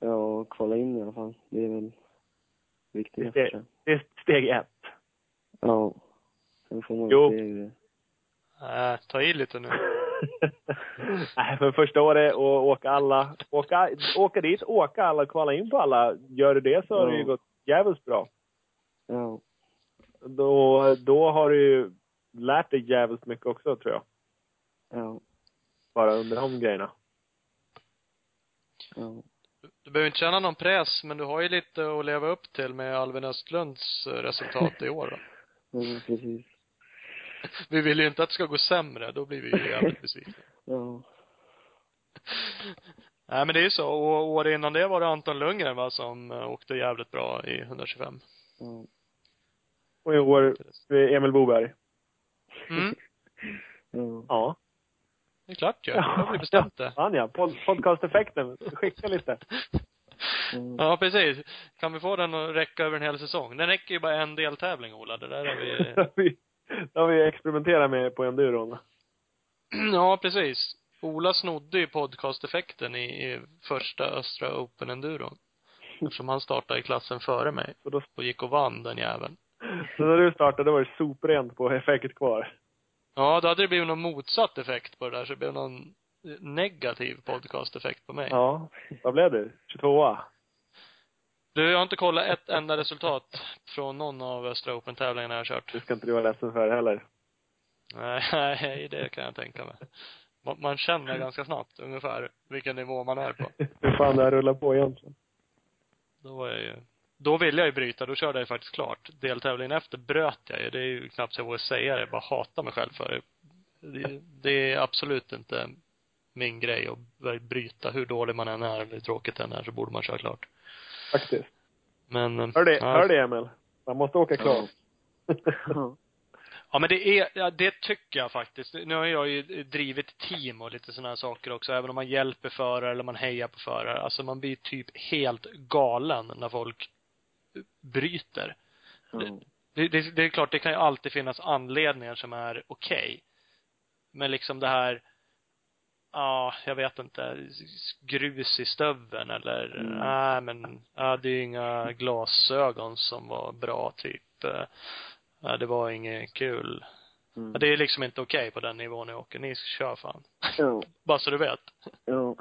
Ja, och kvala in i alla fall. Det är väl viktigast. Det- tror jag. Det är steg ett. Ja. Sen får man Jo. se hur det... Äh, ta i lite nu. Nej, för första året och åka alla, åka, åka dit, åka alla, kvala in på alla. Gör du det så har det ju Ja. gått jävligt bra. Ja. Då, då har du ju lärt dig jävligt mycket också tror jag. Ja. Bara under de grejerna. Ja. Du behöver inte känna någon press, men du har ju lite att leva upp till med Alvin Östlunds eh, resultat i år då. Ja, precis. vi vill ju inte att det ska gå sämre, då blir vi ju jävligt besvikna. Ja. Nej men det är ju så, och året innan det var det Anton Lundgren va, som eh, åkte jävligt bra i 125. Ja. Och i år Emil Boberg. Mm, Ja. Ja. det är klart ju. Ja. Jag har vi bestämt det. Han ja. Pod podcast-effekten. Skicka lite. Ja. Ja, precis. Kan vi få den att räcka över en hel säsong? Den räcker ju bara en deltävling, Ola. Det där har vi Det har vi, experimenterat med på enduron. Ja, precis. Ola snodde ju podcasteffekten i, i första Östra Open Enduron. Eftersom han startade i klassen före mig. Så, då, Och gick och vann den jäveln. så när du startade, var det soprent på effekt kvar. Ja, då hade det blivit någon motsatt effekt på det där, så det blev någon negativ podcasteffekt på mig. Ja. Vad blev det? 22 Du, jag har inte kollat ett enda resultat från någon av Östra Open-tävlingarna jag har kört. Det ska inte du vara ledsen för heller. Nej, det kan jag tänka mig. Man, man känner ganska snabbt ungefär vilken nivå man är på. Hur fan det här rullar på egentligen. Då var jag ju, då ville jag ju bryta, då körde jag ju faktiskt klart. Deltävlingen efter bröt jag ju. Det är ju knappt så jag vågar säga det, jag bara hatar mig själv för det. Det, det är absolut inte min grej att bryta. Hur dålig man än är, eller hur tråkigt den är, så borde man köra klart. Faktiskt. Men, Hör det, ja, hör det Emil? Man måste åka klart. Ja. Ja men det är, ja, det tycker jag faktiskt. Nu har jag ju drivit team och lite sådana här saker också, även om man hjälper förare eller man hejar på förare. Alltså man blir typ helt galen när folk bryter. Ja. Det, det, det är klart, det kan ju alltid finnas anledningar som är okej. Men liksom det här, ja, jag vet inte, grus i stöveln eller, Mm. nej men, ja, det är inga glasögon som var bra typ. Ja, det var inget kul. Mm. Ja, det är liksom inte okej på den nivån jag åker. Ni kör fan. Ja. Bara så du vet. Ja.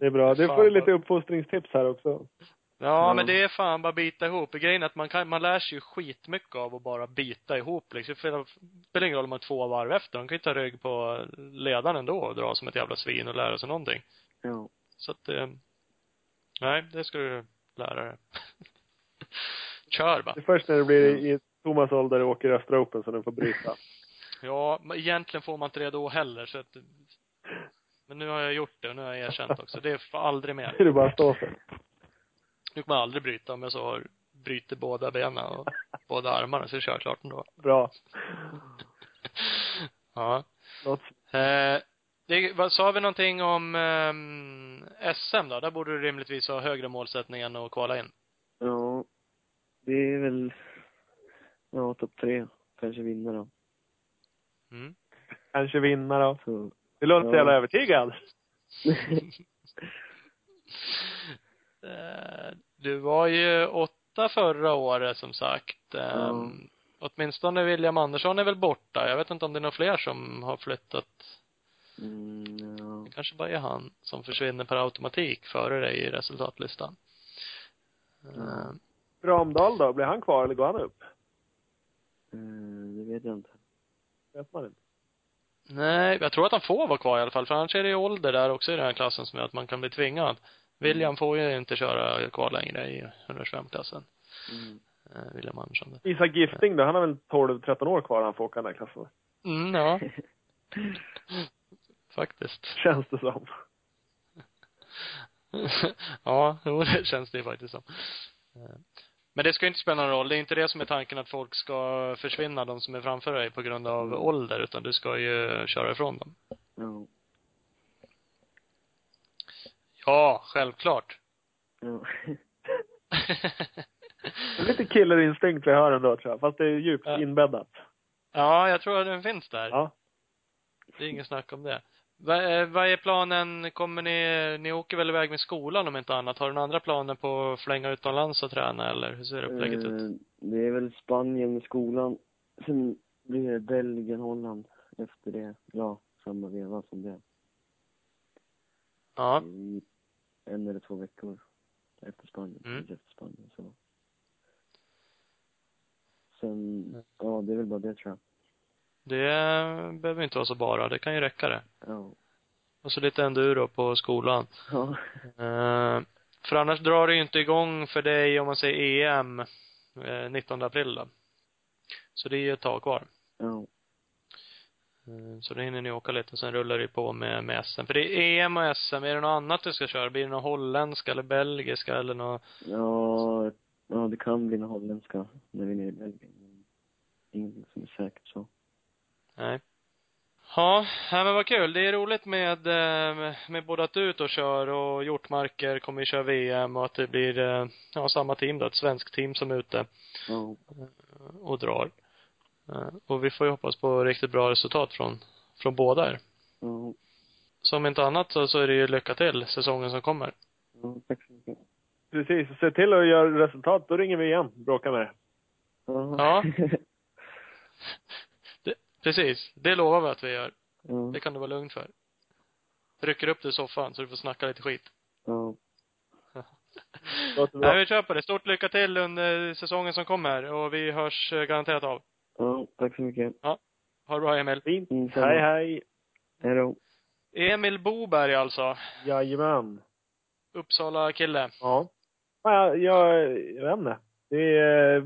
Det är bra. Du får ju vad- lite uppfostringstips här också. Ja, Ja. men det är fan bara bita ihop. Grejen är att man kan, man lär sig ju skitmycket av att bara bita ihop liksom. Det spelar ingen roll om man två varv efter. De kan ju ta rygg på ledaren ändå och dra som ett jävla svin och lära sig någonting. Ja. Så att, eh, nej, det ska du lära dig. Kör bara. Det är först när det blir i Thomas ålder och åker Östra Open som du får bryta. Ja, egentligen får man inte det då heller så att men nu har jag gjort det och nu har jag erkänt också. Det är för aldrig mer. Det är bara att stå för. Nu kommer jag aldrig bryta om jag så har bryter båda benen och båda armarna så kör jag klart ändå. Bra. Ja. Något. Eh, det, vad, sa vi någonting om ehm, SM då? Där borde du rimligtvis ha högre målsättning än att kvala in. Ja. Det är väl, ja, topp tre. Kanske vinna då. Mm. Kanske vinna då. Så, Du låter Ja. jävla övertygad. Du var ju åtta förra året som sagt. Um, Åtminstone William Andersson är väl borta. Jag vet inte om det är några fler som har flyttat. mm, ja. Det kanske bara är han som försvinner per automatik före dig i resultatlistan. Eh, Ramdal då? Blir han kvar eller går han upp? Eh, det vet jag inte. Vet man inte. Nej, jag tror att han får vara kvar i alla fall, för annars är det ju ålder där också i den här klassen som gör att man kan bli tvingad. William får ju inte köra kvar längre i 125-klassen. Mm. Eh, William Andersson. Isak Gifting då? Han har väl 12-13 år kvar han får åka den här klassen. Mm, ja. Faktiskt. Känns det som. ja, jo, det känns det faktiskt som. Eh, Men det ska ju inte spela någon roll. Det är inte det som är tanken att folk ska försvinna, de som är framför dig, på grund av ålder, utan du ska ju köra ifrån dem. Ja. Ja, självklart. Ja. Det är lite killerinstinkt vi hör ändå tror jag. Fast det är djupt Ja. inbäddat. ja, jag tror att den finns där. Ja. Det är inget snack om det. Vad är, vad är planen? Kommer ni, ni åker väl iväg med skolan om inte annat? Har du några andra planer på att flänga utomlands och träna eller hur ser upplägget ut? Eh, det är väl Spanien med skolan. Sen blir det Belgien, Holland efter det. Ja, samma veva som det. Ja. En eller två veckor efter Spanien. Mm. Efter Spanien, så. Sen, ja, det är väl bara det tror jag. Det behöver inte vara så bara. Det kan ju räcka det. Ja. Och så lite enduro på skolan. Ja. Eh, för annars drar det ju inte igång för dig om man säger EM eh, 19 april då. Så det är ju ett tag kvar. Ja. Eh, Så då hinner ni åka lite och sen rullar det på med, med SM. För det är EM och SM. Är det något annat du ska köra? Blir det något holländska eller belgiska eller något? Ja, ja, det kan bli en holländska när vi är nere i Belgien. Men ingenting som är säkert så. Nej. Ja, nej men vad kul. Det är roligt med, eh, med, med både att du är ute och kör och Hjortmarker kommer ju köra VM och att det blir, eh, ja, samma team då, ett svenskt team som är ute Ja. och drar. Eh, Och vi får ju hoppas på riktigt bra resultat från, från båda er. Ja. Så om inte annat så, så är det ju lycka till säsongen som kommer. ja tack så mycket. Precis. Se till att göra resultat, då ringer vi igen. Bråka med det. Ja. Det, precis. Det lovar vi att vi gör. ja. Det kan du vara lugn för. Rycker upp dig i soffan så du får snacka lite skit. Bra. Nej, vi kör på det. Stort lycka till under säsongen som kommer och vi hörs eh, garanterat av. Ja, tack så mycket. Ha det bra Emil. Fint. Mm. Hej, hej. Hej då. Emil Boberg alltså. Jajamän. Uppsala kille. Ja. Ja, jag, jag vet inte. Det är,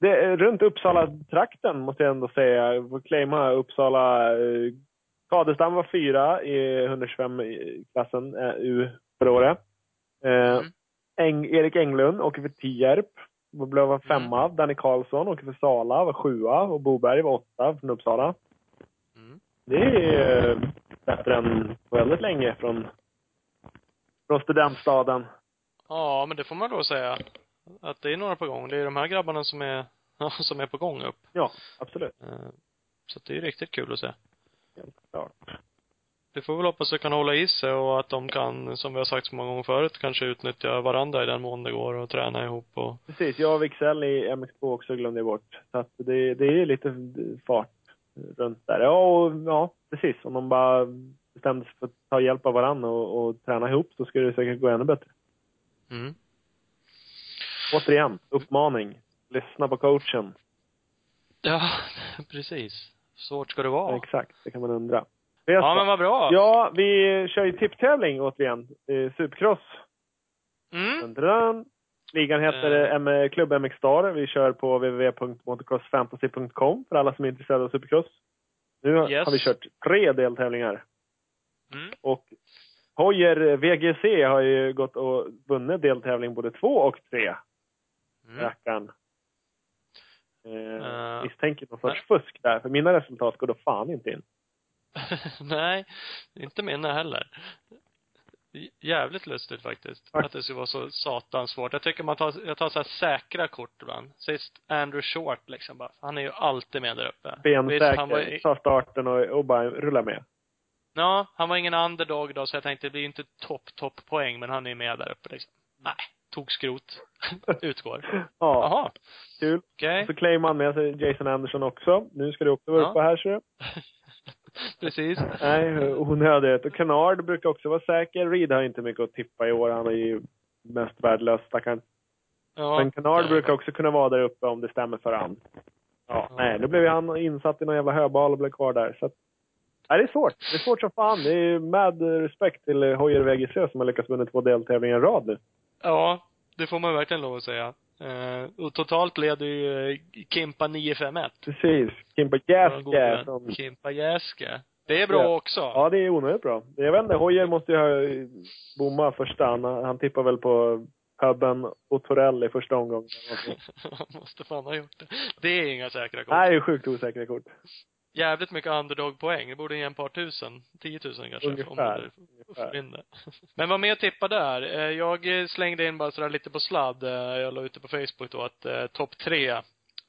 det är runt Uppsala-trakten måste jag ändå säga. Jag får claima Uppsala. eh, Kadestam var fyra i 125-klassen eh, U förra året. Eh, Mm. Eng, Erik Englund åker för Tierp. Blev var femma. Danny Karlsson åker för Sala, var sjua. Och Boberg var åtta från Uppsala. Mm. Det är eh, bättre än väldigt länge från, från studentstaden. Ja, men det får man då säga. Att det är några på gång. Det är de här grabbarna som är, som är på gång upp. Ja, absolut. Eh, Så det är riktigt kul att se. Helt klart. Vi får väl hoppas att det kan hålla i sig och att de kan, som vi har sagt så många gånger förut, kanske utnyttja varandra i den mån det går och träna ihop och Precis. Jag och Wicksell i MX2 också glömde jag bort. Så att det, det är lite fart runt där. Ja, och, ja, precis. Om de bara bestämde sig för att ta hjälp av varandra och, och träna ihop så skulle det säkert gå ännu bättre. mm. Återigen, uppmaning. Lyssna på coachen. Ja, precis. Svårt ska det vara. Exakt, det kan man undra. Ja, men vad bra. Ja, vi kör ju tipptävling återigen. Eh, Supercross. Mm. Dun, dun, dun. Ligan heter Eh. M- Klubb MX Star. Vi kör på www.motocrossfantasy.com för alla som är intresserade av Supercross. Nu har- Yes. har vi kört tre deltävlingar. Mm. Och Hoyer VGC har ju gått och vunnit deltävling både två och tre. Mm. Rackaren. Eh, Eh, misstänker någon sorts fusk där, för mina resultat går då fan inte in. Nej, inte mina heller. Jävligt lustigt faktiskt. Tack. Att det skulle vara så satans svårt. Jag tycker man tar, jag tar så här säkra kort ibland. Sist Andrew Short liksom bara. Han är ju alltid med där uppe. Bensäker, tar starten och, och bara rullar med. ja, han var ingen underdog då så jag tänkte det blir ju inte topp, topp poäng men han är med där uppe liksom. Nej, tog skrot. Utgår. Ja, Jaha, kul. okej. Så claimar han med sig Jason Anderson också. Nu ska du också vara Ja. uppe här, ser du. Precis. Nej, onödigt. Och Canard brukar också vara säker. Reed har inte mycket att tippa i år. Han är ju mest värdelös, stackaren. Ja. Men Canard brukar också kunna vara där uppe om det stämmer för han. Ja, Ja. nej, nu blev ju han insatt i någon jävla höbal och blev kvar där. Så att, nej, det är svårt. Det är svårt som fan. Det är med respekt till Hoyer VGC som har lyckats vinna två deltävlingar i rad nu. Ja, det får man verkligen lov att säga. Eh, och totalt leder ju eh, Kimpa 951. Precis. Kimpa Jäska som Kimpa Jäske. Det är bra Ja. också. Ja, det är onödigt bra. Jag vet inte, Hoyer måste ju ha bommat första. Han, han tippar väl på Hubben och Torell i första omgången. Måste fan ha gjort det. Det är inga säkra kort. Nej, det är sjukt osäkra kort. Jävligt mycket underdog-poäng. Det borde ge en par tusen. 10 000 kanske. Ungefär. Om du Ungefär. det. Men var med och tippa där. Eh, Jag slängde in bara sådär lite på sladd. Eh, Jag la ute på Facebook då att eh, topp tre,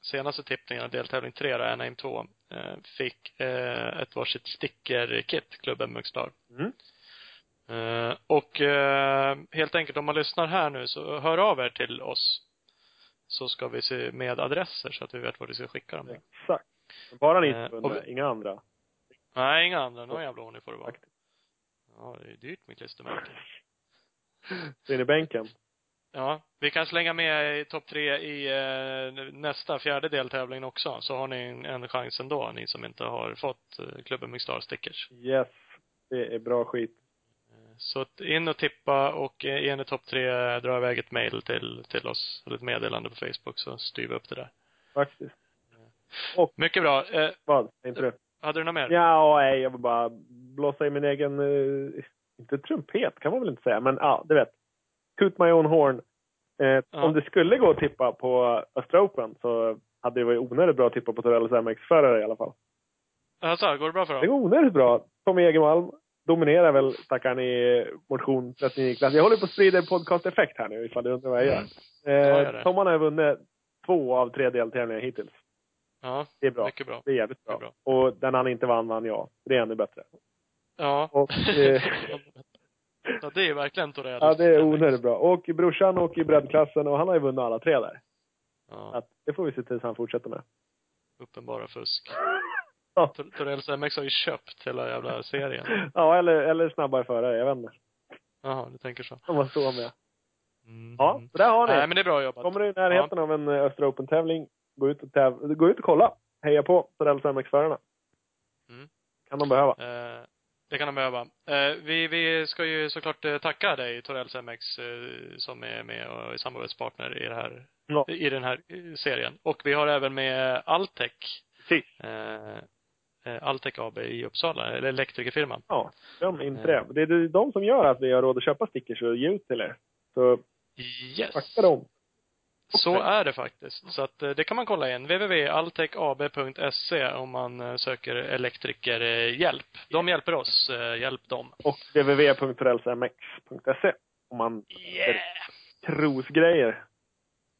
senaste tippningen, deltävling tre då, Anaheim 2, eh, fick eh, ett varsitt sticker-kit, klubben Mugstar. Mm. Eh, och eh, helt enkelt om man lyssnar här nu så hör av er till oss. Så ska vi se med adresser så att vi vet vad vi ska skicka dem. Exakt. Bara ni Eh, och vunnit, inga andra. Nej, inga andra. Någon jävla ordning får det vara. Ja, det är dyrt med klistermärken. Så in i bänken. Ja, vi kan slänga med i topp tre i eh, nästa, fjärde deltävlingen också. Så har ni en, en chans ändå, ni som inte har fått eh, klubben Mixstar stickers. Yes. Det är bra skit. Så att in och tippa och eh, är ni topp tre, eh, dra iväg ett mail till, till oss, eller ett meddelande på Facebook så styr vi upp det där. Faktiskt. Och- Mycket bra. Eh, Vad? Inte du? hade du något mer? Ja, nej, jag vill bara blåsa i min egen, eh, inte trumpet kan man väl inte säga, men ja, du vet. Toot my own horn. Eh, Ja. Om det skulle gå att tippa på Östra Open så hade det varit onödigt bra att tippa på Torellos MX-förare i alla fall. Alltså, går det bra för Det dem? går onödigt bra. Tommy Egermalm dominerar väl stackaren i motion 39-klass. Jag håller på att sprida en podcast-effekt här nu ifall du undrar vad jag gör. gör Eh, det. Tom han har vunnit två av tre deltävlingar hittills. Ja, Det är bra. mycket bra. Det är jävligt bra. bra. Och den han inte vann, vann jag. Det är ännu bättre. Ja. Och, eh, ja, det är verkligen Torell. Ja, det är onödigt bra. Och brorsan åker i breddklassen och han har ju vunnit alla tre där. Ja, Att det får vi se till att han fortsätter med. uppenbara fusk. Ja. Tor- Torells MX har ju köpt hela jävla serien. Ja, eller, eller snabbare förare. Jag vet inte. Jaha, du tänker så. Om man står med. Mm. Ja, så där har ni. Nej, men det är bra jobbat. Kommer du i närheten av en eh, Östra Open-tävling, gå ut och täv- gå ut och kolla. Heja på Torells MX-förarna. Mm. Kan de behöva. Eh, det kan de behöva. Eh, vi, vi ska ju såklart eh, tacka dig, Torells MX, eh, som är med och är samarbetspartner i det här, Ja. i den här eh, serien. Och vi har även med Altec, Precis. eh, Altec AB i Uppsala, eller elektrikerfirman. Ja, de inte det. Det är de som gör att vi har råd att köpa stickers och ge ut till er. Så Yes! tacka dem. Så är det faktiskt. Så att eh, det kan man kolla in. www.altecab.se om man eh, söker elektrikerhjälp. De hjälper oss. eh, Hjälp dem. Och www.torellsmx.se om man Yeah! trosgrejer.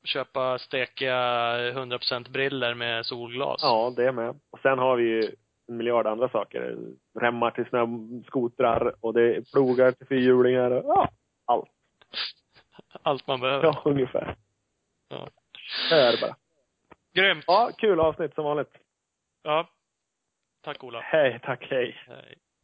Köpa stekiga 100% briller med solglas. Ja, det med. Och sen har vi ju en miljard andra saker. Remmar till snöskotrar och det är plogar till fyrhjulingar och ja, allt. Allt man behöver. Ja, ungefär. Ja. Det är det bara. Grymt! Ja, kul avsnitt som vanligt. Ja. Tack Ola. Hej, tack, hej. Hej.